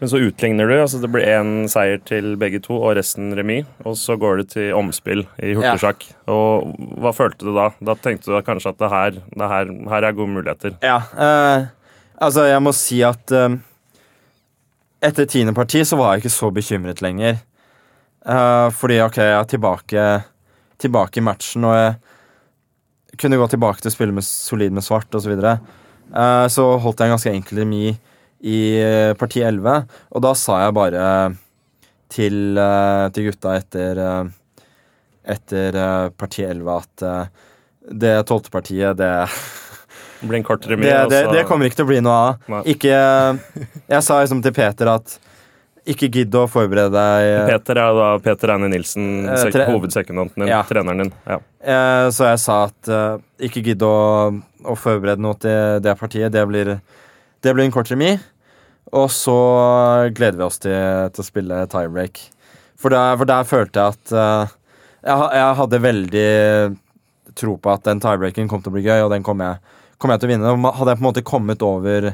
Men så utligner du. altså Det blir én seier til begge to, og resten remis. Og så går det til omspill i hurtigsjakk. Og hva følte du da? Da tenkte du kanskje at det her, det her, her er gode muligheter. Ja, eh, altså jeg må si at eh, etter tiende parti så var jeg ikke så bekymret lenger. Eh, fordi ok, jeg er tilbake, tilbake i matchen, og jeg kunne gå tilbake til å spille med solid med svart osv. Så, videre. uh, så holdt jeg en ganske enkel remis i eh, parti 11, og da sa jeg bare til, eh, til gutta etter, eh, etter eh, parti 11 at eh, det tolvte partiet, det blir en det, det, det kommer ikke til å bli noe av. Ikke Jeg sa liksom til Peter at ikke gidd å forberede deg. Peter er da Peter Eine Nilsen, Eh, tre- hovedsekundanten din, Ja. treneren din. Ja. Eh, Så jeg sa at eh, ikke gidd å, å forberede noe til det partiet. Det blir, det blir en kort remis. Og så gleder vi oss til, til å spille tiebreak. For der, for der følte jeg at eh, jeg, jeg hadde veldig tro på at den tiebreaken kom til å bli gøy, og den kom jeg, kom jeg til å vinne. Hadde jeg på en måte kommet over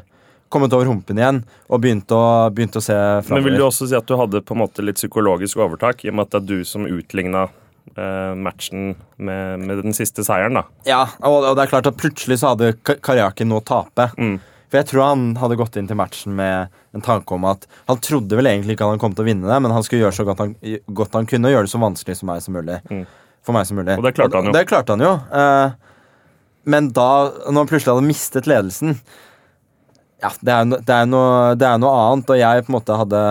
Kommet over humpen igjen og begynt å, begynt å se Men vil du også si at du hadde på en måte litt psykologisk overtak, i og med at det er du som utligna eh, matchen med, med den siste seieren, da? Ja, og, og det er klart at plutselig så hadde Ka- Karjakin noe å tape. Mm. For jeg tror han hadde gått inn til matchen med en tanke om at han trodde vel egentlig ikke han kom til å vinne det, men han skulle gjøre så godt han, godt han kunne og gjøre det så vanskelig som meg som mulig. Mm. for meg som mulig. Og det klarte han jo. Det klarte han jo. Eh, men da, når han plutselig hadde mistet ledelsen Ja, det er, no, det, er noe, det er noe annet, og jeg på en måte hadde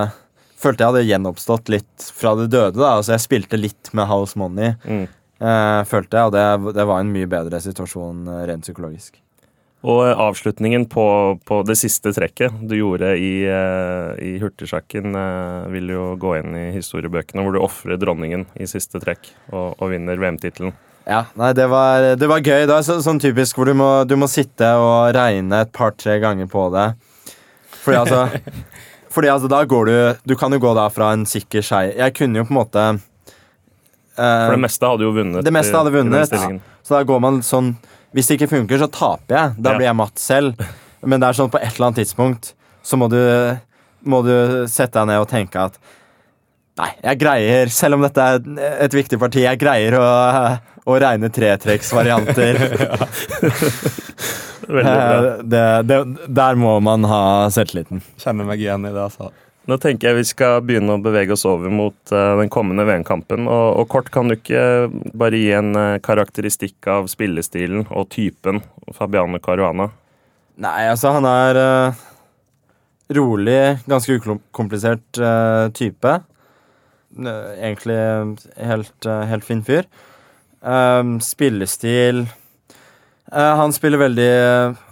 Følte jeg hadde gjenoppstått litt fra det døde. da, altså Jeg spilte litt med House Money, Mm. eh, følte jeg, og det, det var en mye bedre situasjon eh, rent psykologisk. Og eh, avslutningen på, på det siste trekket du gjorde i, eh, i hurtigsjakken, vil jo gå inn i historiebøkene, hvor du ofrer dronningen i siste trekk og, og vinner VM-tittelen. Ja, nei, det var, det var gøy. Det er så, sånn typisk hvor du må, du må sitte og regne et par-tre ganger på det. Fordi altså Fordi altså, da går du Du kan jo gå da fra en sikker skei. Jeg kunne jo på en måte eh, For det meste hadde jo vunnet. Det meste hadde vunnet. ja. Så da går man sånn Hvis det ikke funker, så taper jeg. Da blir jeg matt selv. Men det er sånn på et eller annet tidspunkt så må du, må du sette deg ned og tenke at Nei, jeg greier, selv om dette er et viktig parti, jeg greier å, å regne tretrekksvarianter. Veldig bra. Eh, det, det, der må man ha selvtilliten. Kjenner meg igjen i det, altså. Nå tenker jeg vi skal begynne å bevege oss over mot eh, den kommende VM-kampen. Og, og kort, kan du ikke bare gi en eh, karakteristikk av spillestilen og typen Fabiano Caruana? Nei, altså, han er uh, rolig, ganske ukomplisert type. Eh, egentlig helt, uh, helt fin fyr. Um, spillestil uh, Han spiller veldig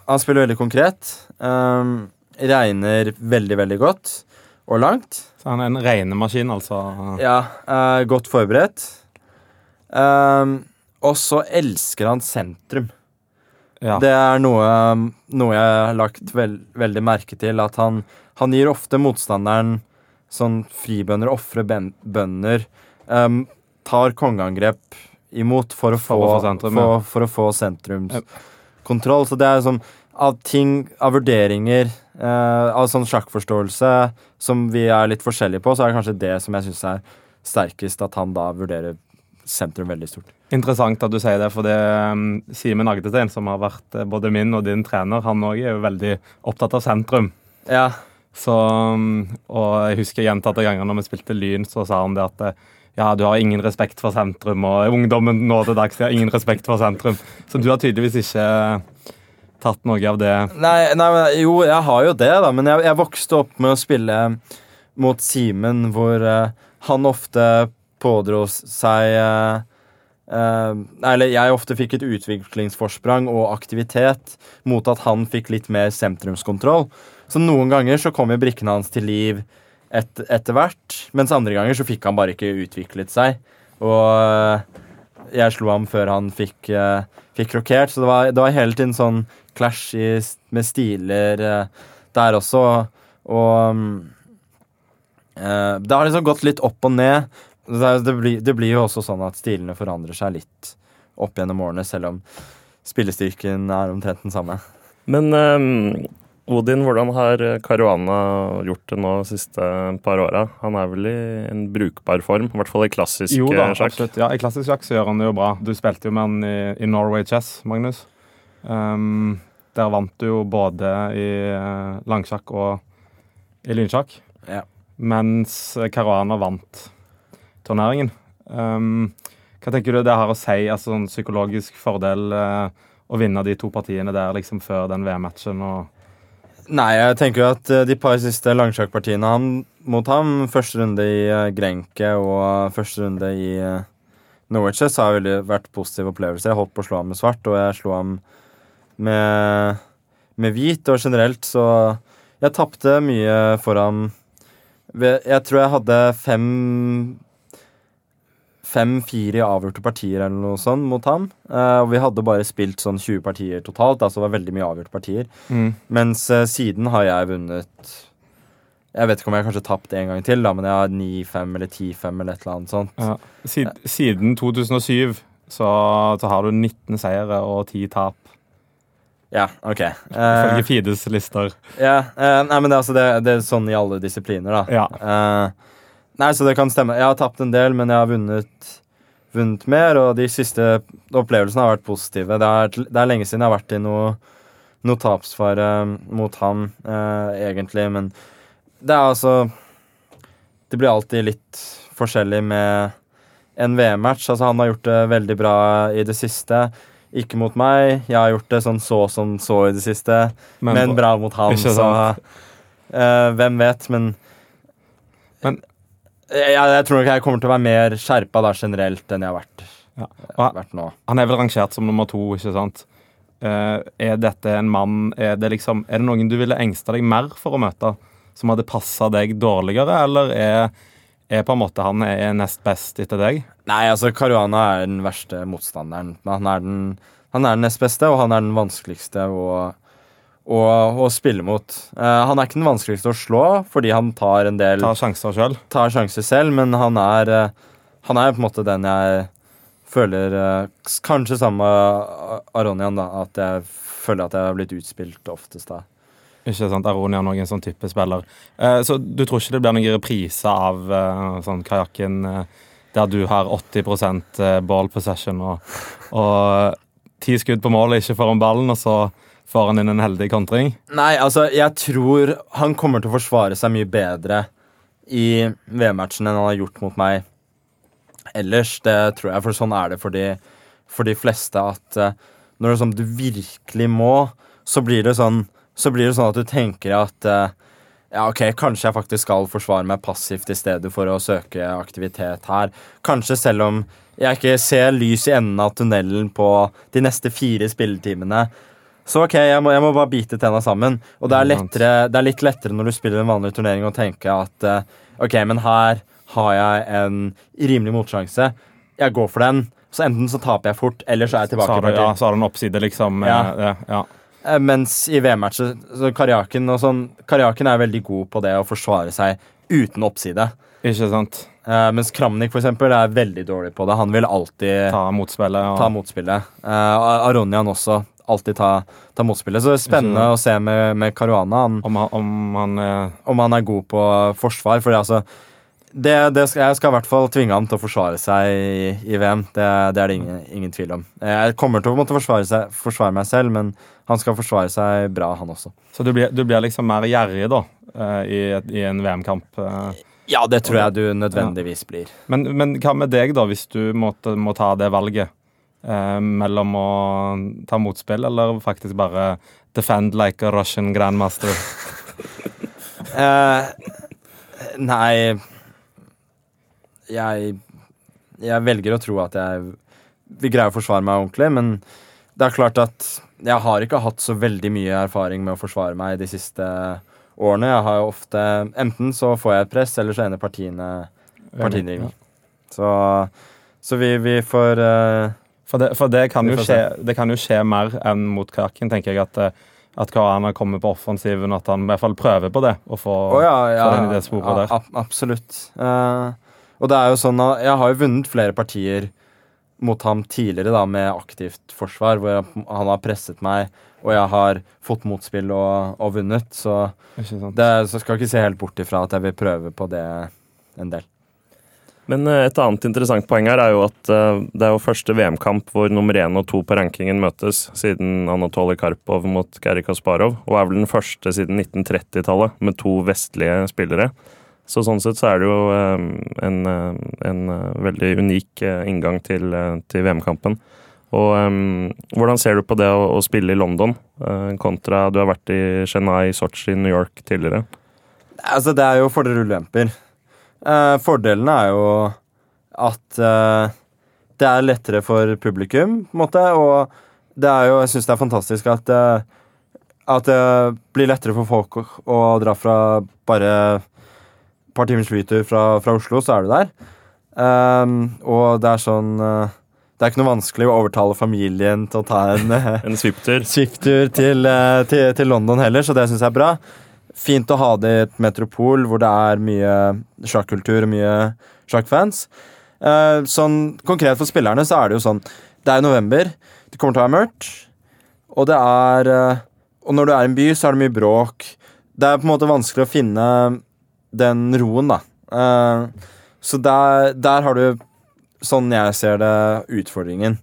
Han spiller veldig konkret. Um, regner veldig, veldig godt og langt. Så han er en regnemaskin, altså. Ja, Uh, godt forberedt. Um, og så elsker han sentrum. Ja. Det er noe, noe jeg har lagt veld, veldig merke til. At han, han gir ofte motstanderen sånn fribønder, ofre bønder. Um, tar kongeangrep imot for å få, For å få sentrum, ja. for, for å få sentrumskontroll. Så det er sånn av ting, av vurderinger, eh, av sånn sjakkforståelse som vi er litt forskjellige på, så er det kanskje det som jeg syns er sterkest, at han da vurderer sentrum veldig stort. Interessant at du sier det, for det um, Simen Agdestein, som har vært eh, både min og din trener, han òg er jo veldig opptatt av sentrum. Ja, Så, um, og jeg husker gjentatte ganger når vi spilte Lyn, så sa han det at eh, ja, du har ingen respekt for sentrum, og ungdommen nå til dags har ingen respekt for sentrum. Så du har tydeligvis ikke tatt noe av det. Nei, nei, jo, jeg har jo det, da. Men jeg, jeg vokste opp med å spille mot Simen, hvor uh, han ofte pådro seg uh, uh, Eller jeg ofte fikk et utviklingsforsprang og aktivitet mot at han fikk litt mer sentrumskontroll. Så noen ganger så kom jo brikkene hans til liv et, etter hvert, mens andre ganger så fikk han bare ikke utviklet seg. Og eh, jeg slo ham før han fikk, uh, fikk rokert, så det var, det var hele tiden sånn clash i, med stiler uh, der også. Og um, uh, det har liksom gått litt opp og ned. Det, det, blir, det blir jo også sånn at stilene forandrer seg litt opp gjennom årene, selv om spillestyrken er omtrent den samme. Men eh, Odin, hvordan har Caruana gjort det nå de siste par åra? Han er vel i en brukbar form, i hvert fall i klassisk Jo da, eh, sjakk. absolutt. Ja, I klassisk sjakk så gjør han det jo bra. Du spilte jo med han i, i Norway Chess, Magnus. Um, der vant du jo både i eh, langsjakk og i lynsjakk. Ja. Mens Caruana vant turneringen. Um, hva tenker du det har å si, altså sånn psykologisk fordel uh, å vinne de to partiene der liksom før den VM-matchen? og Nei, jeg tenker jo at eh, de par siste langsjakkpartiene han, mot ham, første runde i eh, Grenke og første runde i Norwich, så har veldig vært positive opplevelser. Jeg holdt på å slå ham med svart, og jeg slo ham med, med hvit. Og generelt så Jeg tapte mye for ham. Jeg tror jeg hadde fem Fem-fire avgjorte partier eller noe sånt mot ham. Uh, og vi hadde bare spilt sånn 20 partier totalt, altså det var veldig mye avgjorte partier. Mens uh, siden har jeg vunnet Jeg vet ikke om jeg har kanskje tapt en gang til, da, men jeg har 9-5 eller 10-5 eller et eller annet sånt. Ja. Siden, siden 2007 så, så har du 19 seire og 10 tap, Ja, ok. Ifølge uh, Fides lister. ja, eh, nei, men det, altså, det, det er sånn i alle disipliner, da. Ja. Nei, så det kan stemme. Jeg har tapt en del, men jeg har vunnet, vunnet mer, og de siste opplevelsene har vært positive. Det er, det er lenge siden jeg har vært i noe, noe tapsfare mot han, eh, egentlig, men det er altså Det blir alltid litt forskjellig med, en VM-match. Altså, han har gjort det veldig bra i det siste. Ikke mot meg. Jeg har gjort det sånn så som så i det siste, men, bra mot han. Så eh, hvem vet, men Men- jeg, jeg tror nok jeg kommer til å være mer skjerpa da generelt enn jeg har vært, Ja. han, vært nå. Han er vel rangert som nummer to, ikke sant? Uh, er dette en mann er det, liksom, er det noen du ville engsta deg mer for å møte, som hadde passa deg dårligere, eller er, er på en måte han er nest best etter deg? Nei, altså Caruana er den verste motstanderen. Han er den, han er den nest beste, og han er den vanskeligste å, å, å spille mot. Eh, han er ikke den vanskeligste å slå, fordi han tar en del Tar sjanser selv. tar sjanser selv, men han er, eh, han er på en måte den jeg føler eh, Kanskje sammen med Aronian, da, at jeg føler at jeg har blitt utspilt oftest da. Ikke sant, Aronian er en sånn type spiller. Eh, så du tror ikke det blir noen reprise av sånn kajakken der du har 80 eh, ball possession og, og ti skudd på målet, ikke foran ballen, og så får din en heldig kontring? Nei, altså, jeg tror han kommer til å forsvare seg mye bedre i VM-matchen enn han har gjort mot meg ellers. Det tror jeg, for sånn er det for de, for de fleste at uh, når det er sånn du virkelig må, så blir det sånn, så blir det sånn at du tenker at uh, ja, ok, kanskje jeg faktisk skal forsvare meg passivt i stedet for å søke aktivitet her. Kanskje selv om jeg ikke ser lys i enden av tunnelen på de neste fire spilletimene. Så ok, jeg må, jeg må bare bite tenna sammen. Og det er, lettere, det er litt lettere når du spiller en vanlig turnering og tenker at eh, ok, men her har jeg en rimelig motsjanse. Jeg går for den. Så enten så taper jeg fort, eller så er jeg Så tilbake. har, du, ja, så har du en oppside, liksom. Ja. eh, det, ja. Eh, Mens i VM-matcher så Karjaken og sånn Karjaken er veldig god på det å forsvare seg uten oppside. Ikke sant? Uh, mens Kramnik for eksempel, er veldig dårlig på det. Han vil alltid Ta motspillet. Ja. ta motspillet. Uh, Aronian også. Alltid ta, ta motspillet. Så det er spennende Ikke å se med, med Caruana han, om, han- om han eh, om han er god på forsvar. For altså det, det skal, Jeg skal i hvert fall tvinge ham til å forsvare seg i, i VM. Det, det er det ingen, ingen tvil om. Jeg kommer til å måtte forsvare, seg, forsvare meg selv, men han skal forsvare seg bra, han også. Så du blir, du blir liksom mer gjerrig, da, eh, i, i en VM-kamp. eh. Ja, det tror jeg du nødvendigvis blir. Men, men hva med deg, da, hvis du måtte, må ta det valget? Eh, mellom å ta motspill eller faktisk bare defend like a Russian grandmaster? Eh, nei jeg, jeg velger å tro at jeg vil greie å forsvare meg ordentlig, men det er klart at jeg har ikke hatt så veldig mye erfaring med å forsvare meg de siste årene. Jeg har jo ofte Enten så får jeg et press, eller så ender partiene partiene. Så, så vi, vi får eh, For, det, for det, kan skje, det kan jo skje mer enn mot Kraken, tenker jeg. At, eh, at Karana kommer på offensiven, at han i hvert fall prøver på det. Å få, oh, ja, ja, den i det sporet ja, der. ab- absolutt. Uh, og det er jo sånn at jeg har jo vunnet flere partier mot ham tidligere da, med aktivt forsvar, hvor jeg, han har presset meg, og jeg har fått motspill og, og vunnet. Så, det, så skal ikke se helt bort ifra at jeg vil prøve på det en del. Men eh, et annet interessant poeng her er jo at eh, det er jo første VM-kamp hvor nummer én og to på rankingen møtes siden Anatolij Karpov mot Geri Kasparov, og er vel den første siden 1930-tallet med to vestlige spillere. Så sånn sett så er det jo eh, en, en veldig unik inngang til, til VM-kampen. Og um, hvordan ser du på det å, å spille i London, kontra du har vært i Chennai, Sotsji, New York tidligere? Altså, det er jo fordeler og ulemper. Eh, fordelene er jo at eh, det er lettere for publikum, på en måte, og det er jo, jeg syns det er fantastisk at eh, at det blir lettere for folk å, å dra fra bare et par timers flytur fra, fra Oslo, så er du der. Ehm, og det er sånn Det er ikke noe vanskelig å overtale familien til å ta en En? Swift-tur til, til, til London heller, så det syns jeg er bra. Fint å ha det i et metropol hvor det er mye sjakkultur og mye sjakkfans. Eh, sånn konkret for spillerne så er det jo sånn Det er november, det kommer til å være mørkt, og det er eh, Og når du er i en by, så er det mye bråk. Det er på en måte vanskelig å finne den roen, da. Eh, så der, der har du, sånn jeg ser det, utfordringen.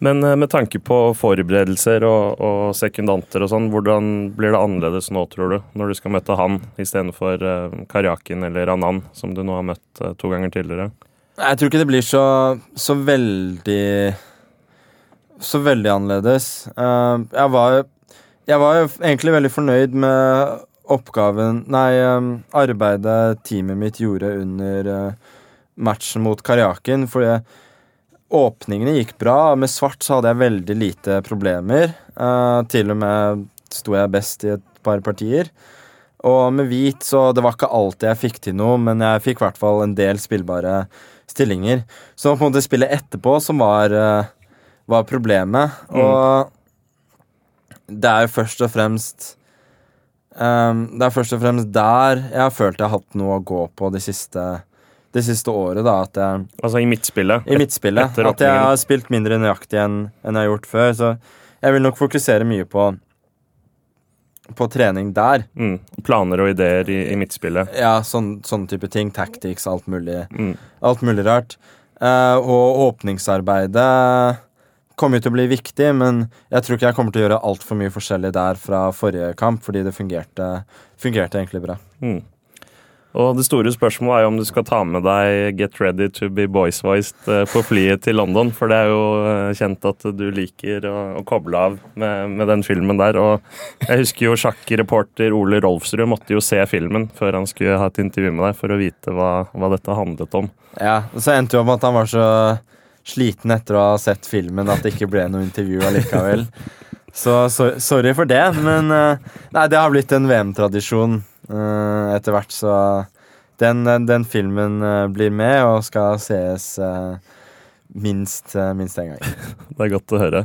Men eh, med tanke på forberedelser og, og sekundanter og sånn, hvordan blir det annerledes nå, tror du, når du skal møte han istedenfor uh, Karjakin eller Anan, som du nå har møtt eh, to ganger tidligere? Jeg tror ikke det blir så, så veldig Så veldig annerledes. Eh, jeg var Jeg var egentlig veldig fornøyd med oppgaven Nei, eh, arbeidet teamet mitt gjorde under eh, matchen mot Karjakin. Fordi åpningene gikk bra. Med svart så hadde jeg veldig lite problemer. Uh, til og med sto jeg best i et par partier. Og med hvit så det var ikke alltid jeg fikk til noe, men jeg fikk i hvert fall en del spillbare stillinger. Så på en måte spillet etterpå som var, uh, var problemet. Og det er jo først og fremst um, Det er først og fremst der jeg har følt jeg har hatt noe å gå på de siste, det siste året. da, at jeg Altså i midtspillet. i midtspillet. At jeg har spilt mindre nøyaktig enn enn jeg har gjort før. Så jeg vil nok fokusere mye på på trening der. Mm. Planer og ideer i, i midtspillet. Ja, sånn, sånne type ting. Tactics, alt mulig, Mm. alt mulig rart. Eh, og åpningsarbeidet kommer jo til å bli viktig, men jeg tror ikke jeg kommer til å gjøre altfor mye forskjellig der fra forrige kamp, fordi det fungerte, fungerte egentlig bra. Mm. Og det store spørsmålet er jo om du skal ta med deg Get Ready to be Boys-voiced eh, på flyet til London, for det er jo eh, kjent at du liker å, å koble av med, med den filmen der. Og jeg husker jo sjakkreporter Ole Rolfsrud måtte jo se filmen før han skulle ha et intervju med deg, for å vite hva, hva dette handlet om. Ja, og Så endte jo opp at han var så sliten etter å ha sett filmen at det ikke ble noe intervju allikevel. Så, så sorry for det, men eh, Nei, det har blitt en VM-tradisjon etter hvert, så den, den, filmen eh, blir med og skal sees eh, minst, eh, minst en gang. Det er godt å høre.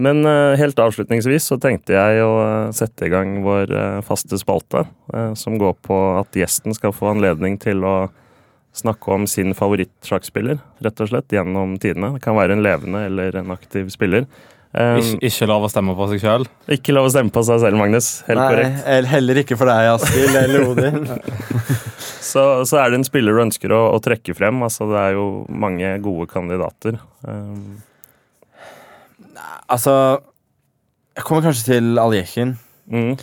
Men eh, helt avslutningsvis så tenkte jeg å eh, sette i gang vår eh, faste spalte, eh, som går på at gjesten skal få anledning til å snakke om sin favorittsjakkspiller, rett og slett, gjennom tidene. Det kan være en levende eller en aktiv spiller. Eh, Ikke, ikke lov å stemme på seg sjøl. ikke lov å stemme på seg selv, Magnus. Helt Nei, korrekt. heller ikke for deg, Askild eller Odin. Så, så er det en spiller du ønsker å, å trekke frem. Altså, det er jo mange gode kandidater. Nei, Altså Jeg kommer kanskje til Aljekin. mm.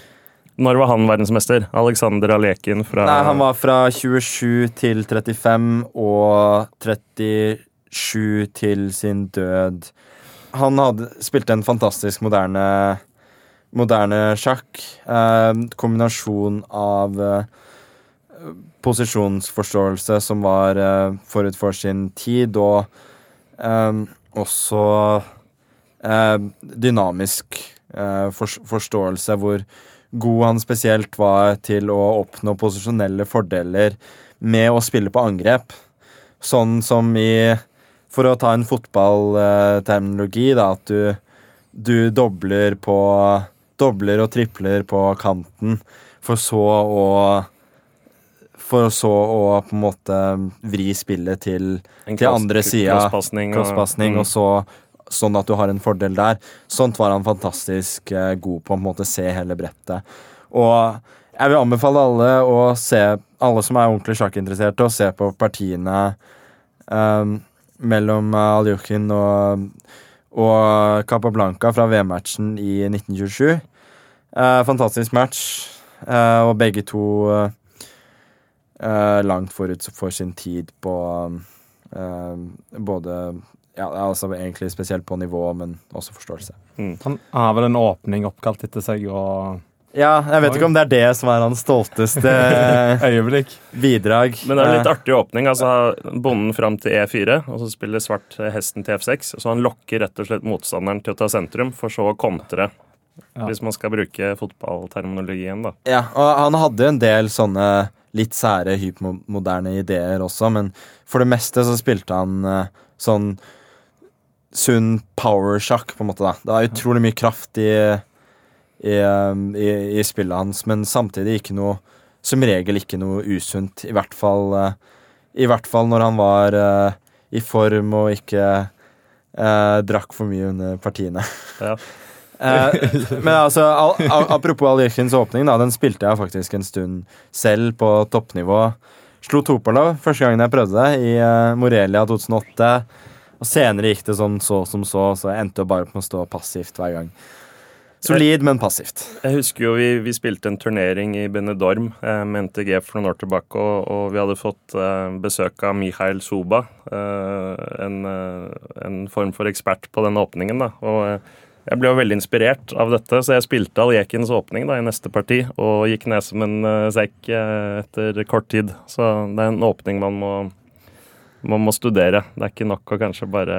Når var han verdensmester? Alexander Aljekin fra Nei, han var fra 27 til 35 og 37 til sin død. Han hadde, spilte en fantastisk moderne, moderne sjakk. Eh, kombinasjon av eh, posisjonsforståelse som var eh, forut for sin tid, og eh, også eh, dynamisk eh, fors- forståelse hvor god han spesielt var til å oppnå posisjonelle fordeler med å spille på angrep. Sånn som i For å ta en fotballterminologi, da, at du, du dobler på Dobler og tripler på kanten, for så å For så å på en måte vri spillet til en til andre sida, crosspasning. og- crosspasning, mm. og så sånn at du har en fordel der. Sånt var han fantastisk eh, god på, på en måte se hele brettet. Og jeg vil anbefale alle å se, alle som er ordentlig sjakkinteresserte, å se på partiene um, mellom eh, og, og Capablanca fra VM-matchen i 1927. Eh, fantastisk match, eh, og begge to eh, eh, langt forut for sin tid på eh, både ja, altså egentlig spesielt på nivå, men også forståelse. Mm. han har vel en åpning oppkalt etter seg og Ja, jeg vet ikke om det er det som er hans stolteste øyeblikk. bidrag. Men det er en litt Eh, artig åpning. altså Bonden fram til E4, og så spiller svart hesten til F6. Så han lokker rett og slett motstanderen til å ta sentrum, for så å kontre. Ja. Hvis man skal bruke fotballterminologien, da. Ja, og han hadde en del sånne litt sære, hypermoderne ideer også, men for det meste så spilte han eh, sånn sunn powersjakk, på en måte. da. Det var utrolig mye kraft i, i, um, i, i spillet hans, men samtidig ikke noe Som regel ikke noe usunt. I hvert fall, eh, i hvert fall når han var eh, i form og ikke eh, drakk for mye under partiene. Ja. Eh, men altså, al al apropos Aljekins åpning, da, den spilte jeg faktisk en stund selv på toppnivå. Slo Topalov første gangen jeg prøvde det, i eh, Morelia 2008. Og senere gikk det sånn så som så, så jeg endte jo bare på å stå passivt hver gang. Solid, men passivt. Jeg husker jo vi, vi spilte en turnering i Benedorm eh, med NTG for noen år tilbake, og, og vi hadde fått eh, besøk av Mihail Soba, eh, en, eh, en, form for ekspert på den åpningen. da, og eh, jeg ble jo veldig inspirert av dette, så jeg spilte Aljekins åpning da, i neste parti, og gikk ned som en uh, sekk etter kort tid. Så det er en åpning man må, man må studere. Det er ikke nok å kanskje bare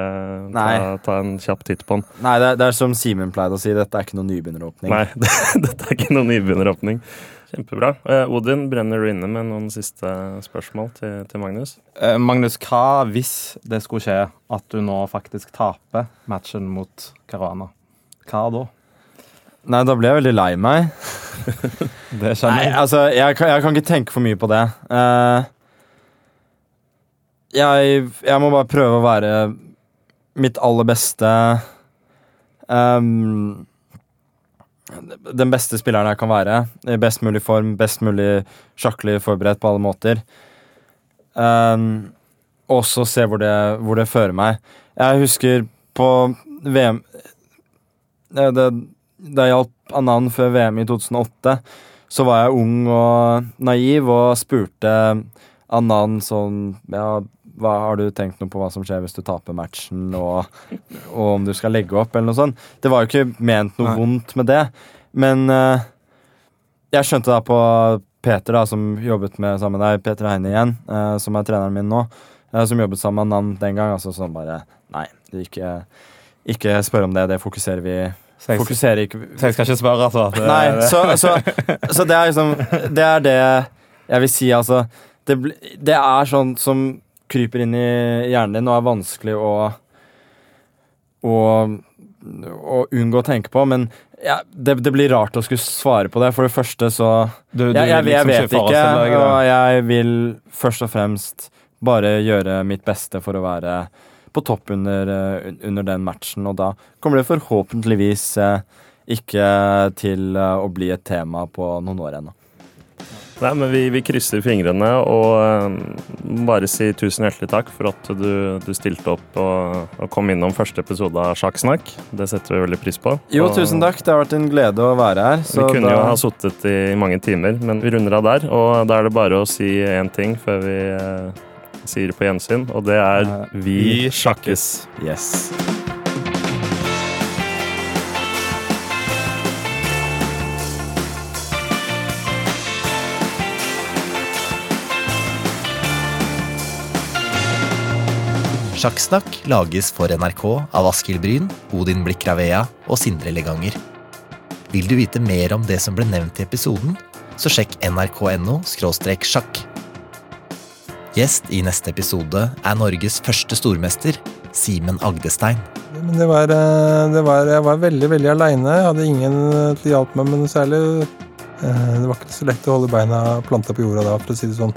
ta, ta en kjapp titt på den. Nei, det er, det er som Simen pleide å si, dette er ikke noen nybegynneråpning. Nei, dette er ikke noen nybegynneråpning. Kjempebra. Eh, Odin, brenner du inne med noen siste spørsmål til, til Magnus? Magnus, hva hvis det skulle skje at du nå faktisk taper matchen mot Caruana? Hva da? Nei, da ble jeg veldig lei meg. det skjønner jeg. Nei, altså, jeg kan, jeg kan, ikke tenke for mye på det. Uh, jeg, jeg, må bare prøve å være mitt aller beste um, Den beste spilleren jeg kan være. I best mulig form, best mulig sjakklig forberedt på alle måter. Um, og så se hvor det, hvor det fører meg. Jeg husker på VM det, det, det hjalp Anand før VM i 2008. Så var jeg ung og naiv og spurte Anand sånn Ja, hva, har du tenkt noe på hva som skjer hvis du taper matchen, og, og om du skal legge opp, eller noe sånt? Det var jo ikke ment noe Nei. vondt med det, men uh, jeg skjønte da på Peter, da, som jobbet med sammen med deg, Peter Heine igjen, uh, som er treneren min nå, uh, som jobbet sammen med Anan den gang, altså sånn bare Nei, ikke ikke spør om det. Det fokuserer vi så jeg, fokuserer ikke Så jeg skal ikke spørre, altså? Det, Nei, så, så, så, det er liksom Det er det jeg vil si, altså. Det, det, er sånn som kryper inn i hjernen din og er vanskelig å å, å unngå å tenke på, men ja, det, det, blir rart å skulle svare på det. For det første så du, du, jeg, jeg, jeg, liksom vet ikke, og jeg vil først og fremst bare gjøre mitt beste for å være på topp under, eh, under, den matchen. Og da kommer det forhåpentligvis eh, ikke til eh, å bli et tema på noen år ennå. Nei, men vi, vi, krysser fingrene og bare si tusen hjertelig takk for at du, du stilte opp og, og, kom innom første episode av Sjakksnakk. Det setter vi veldig pris på. Jo, og, tusen takk. Det har vært en glede å være her. vi kunne da... jo ha sittet i mange timer, men vi runder av der. Og da er det bare å si én ting før vi sier på gjensyn, og det er Vi, vi sjakkes. Yes. Sjakksnakk lages for NRK av Askild Bryn, Odin Blikk Ravea og Sindre Leganger. Vil du vite mer om det som ble nevnt i episoden, så sjekk nrk.no sjakk. Gjest i neste episode er Norges første stormester, Simen Agdestein. Det var, eh, det var, jeg var veldig veldig aleine. Hadde ingen til å hjelpe meg med noe særlig. Eh, det var ikke så lett å holde beina planta på jorda da, for å si det sånn.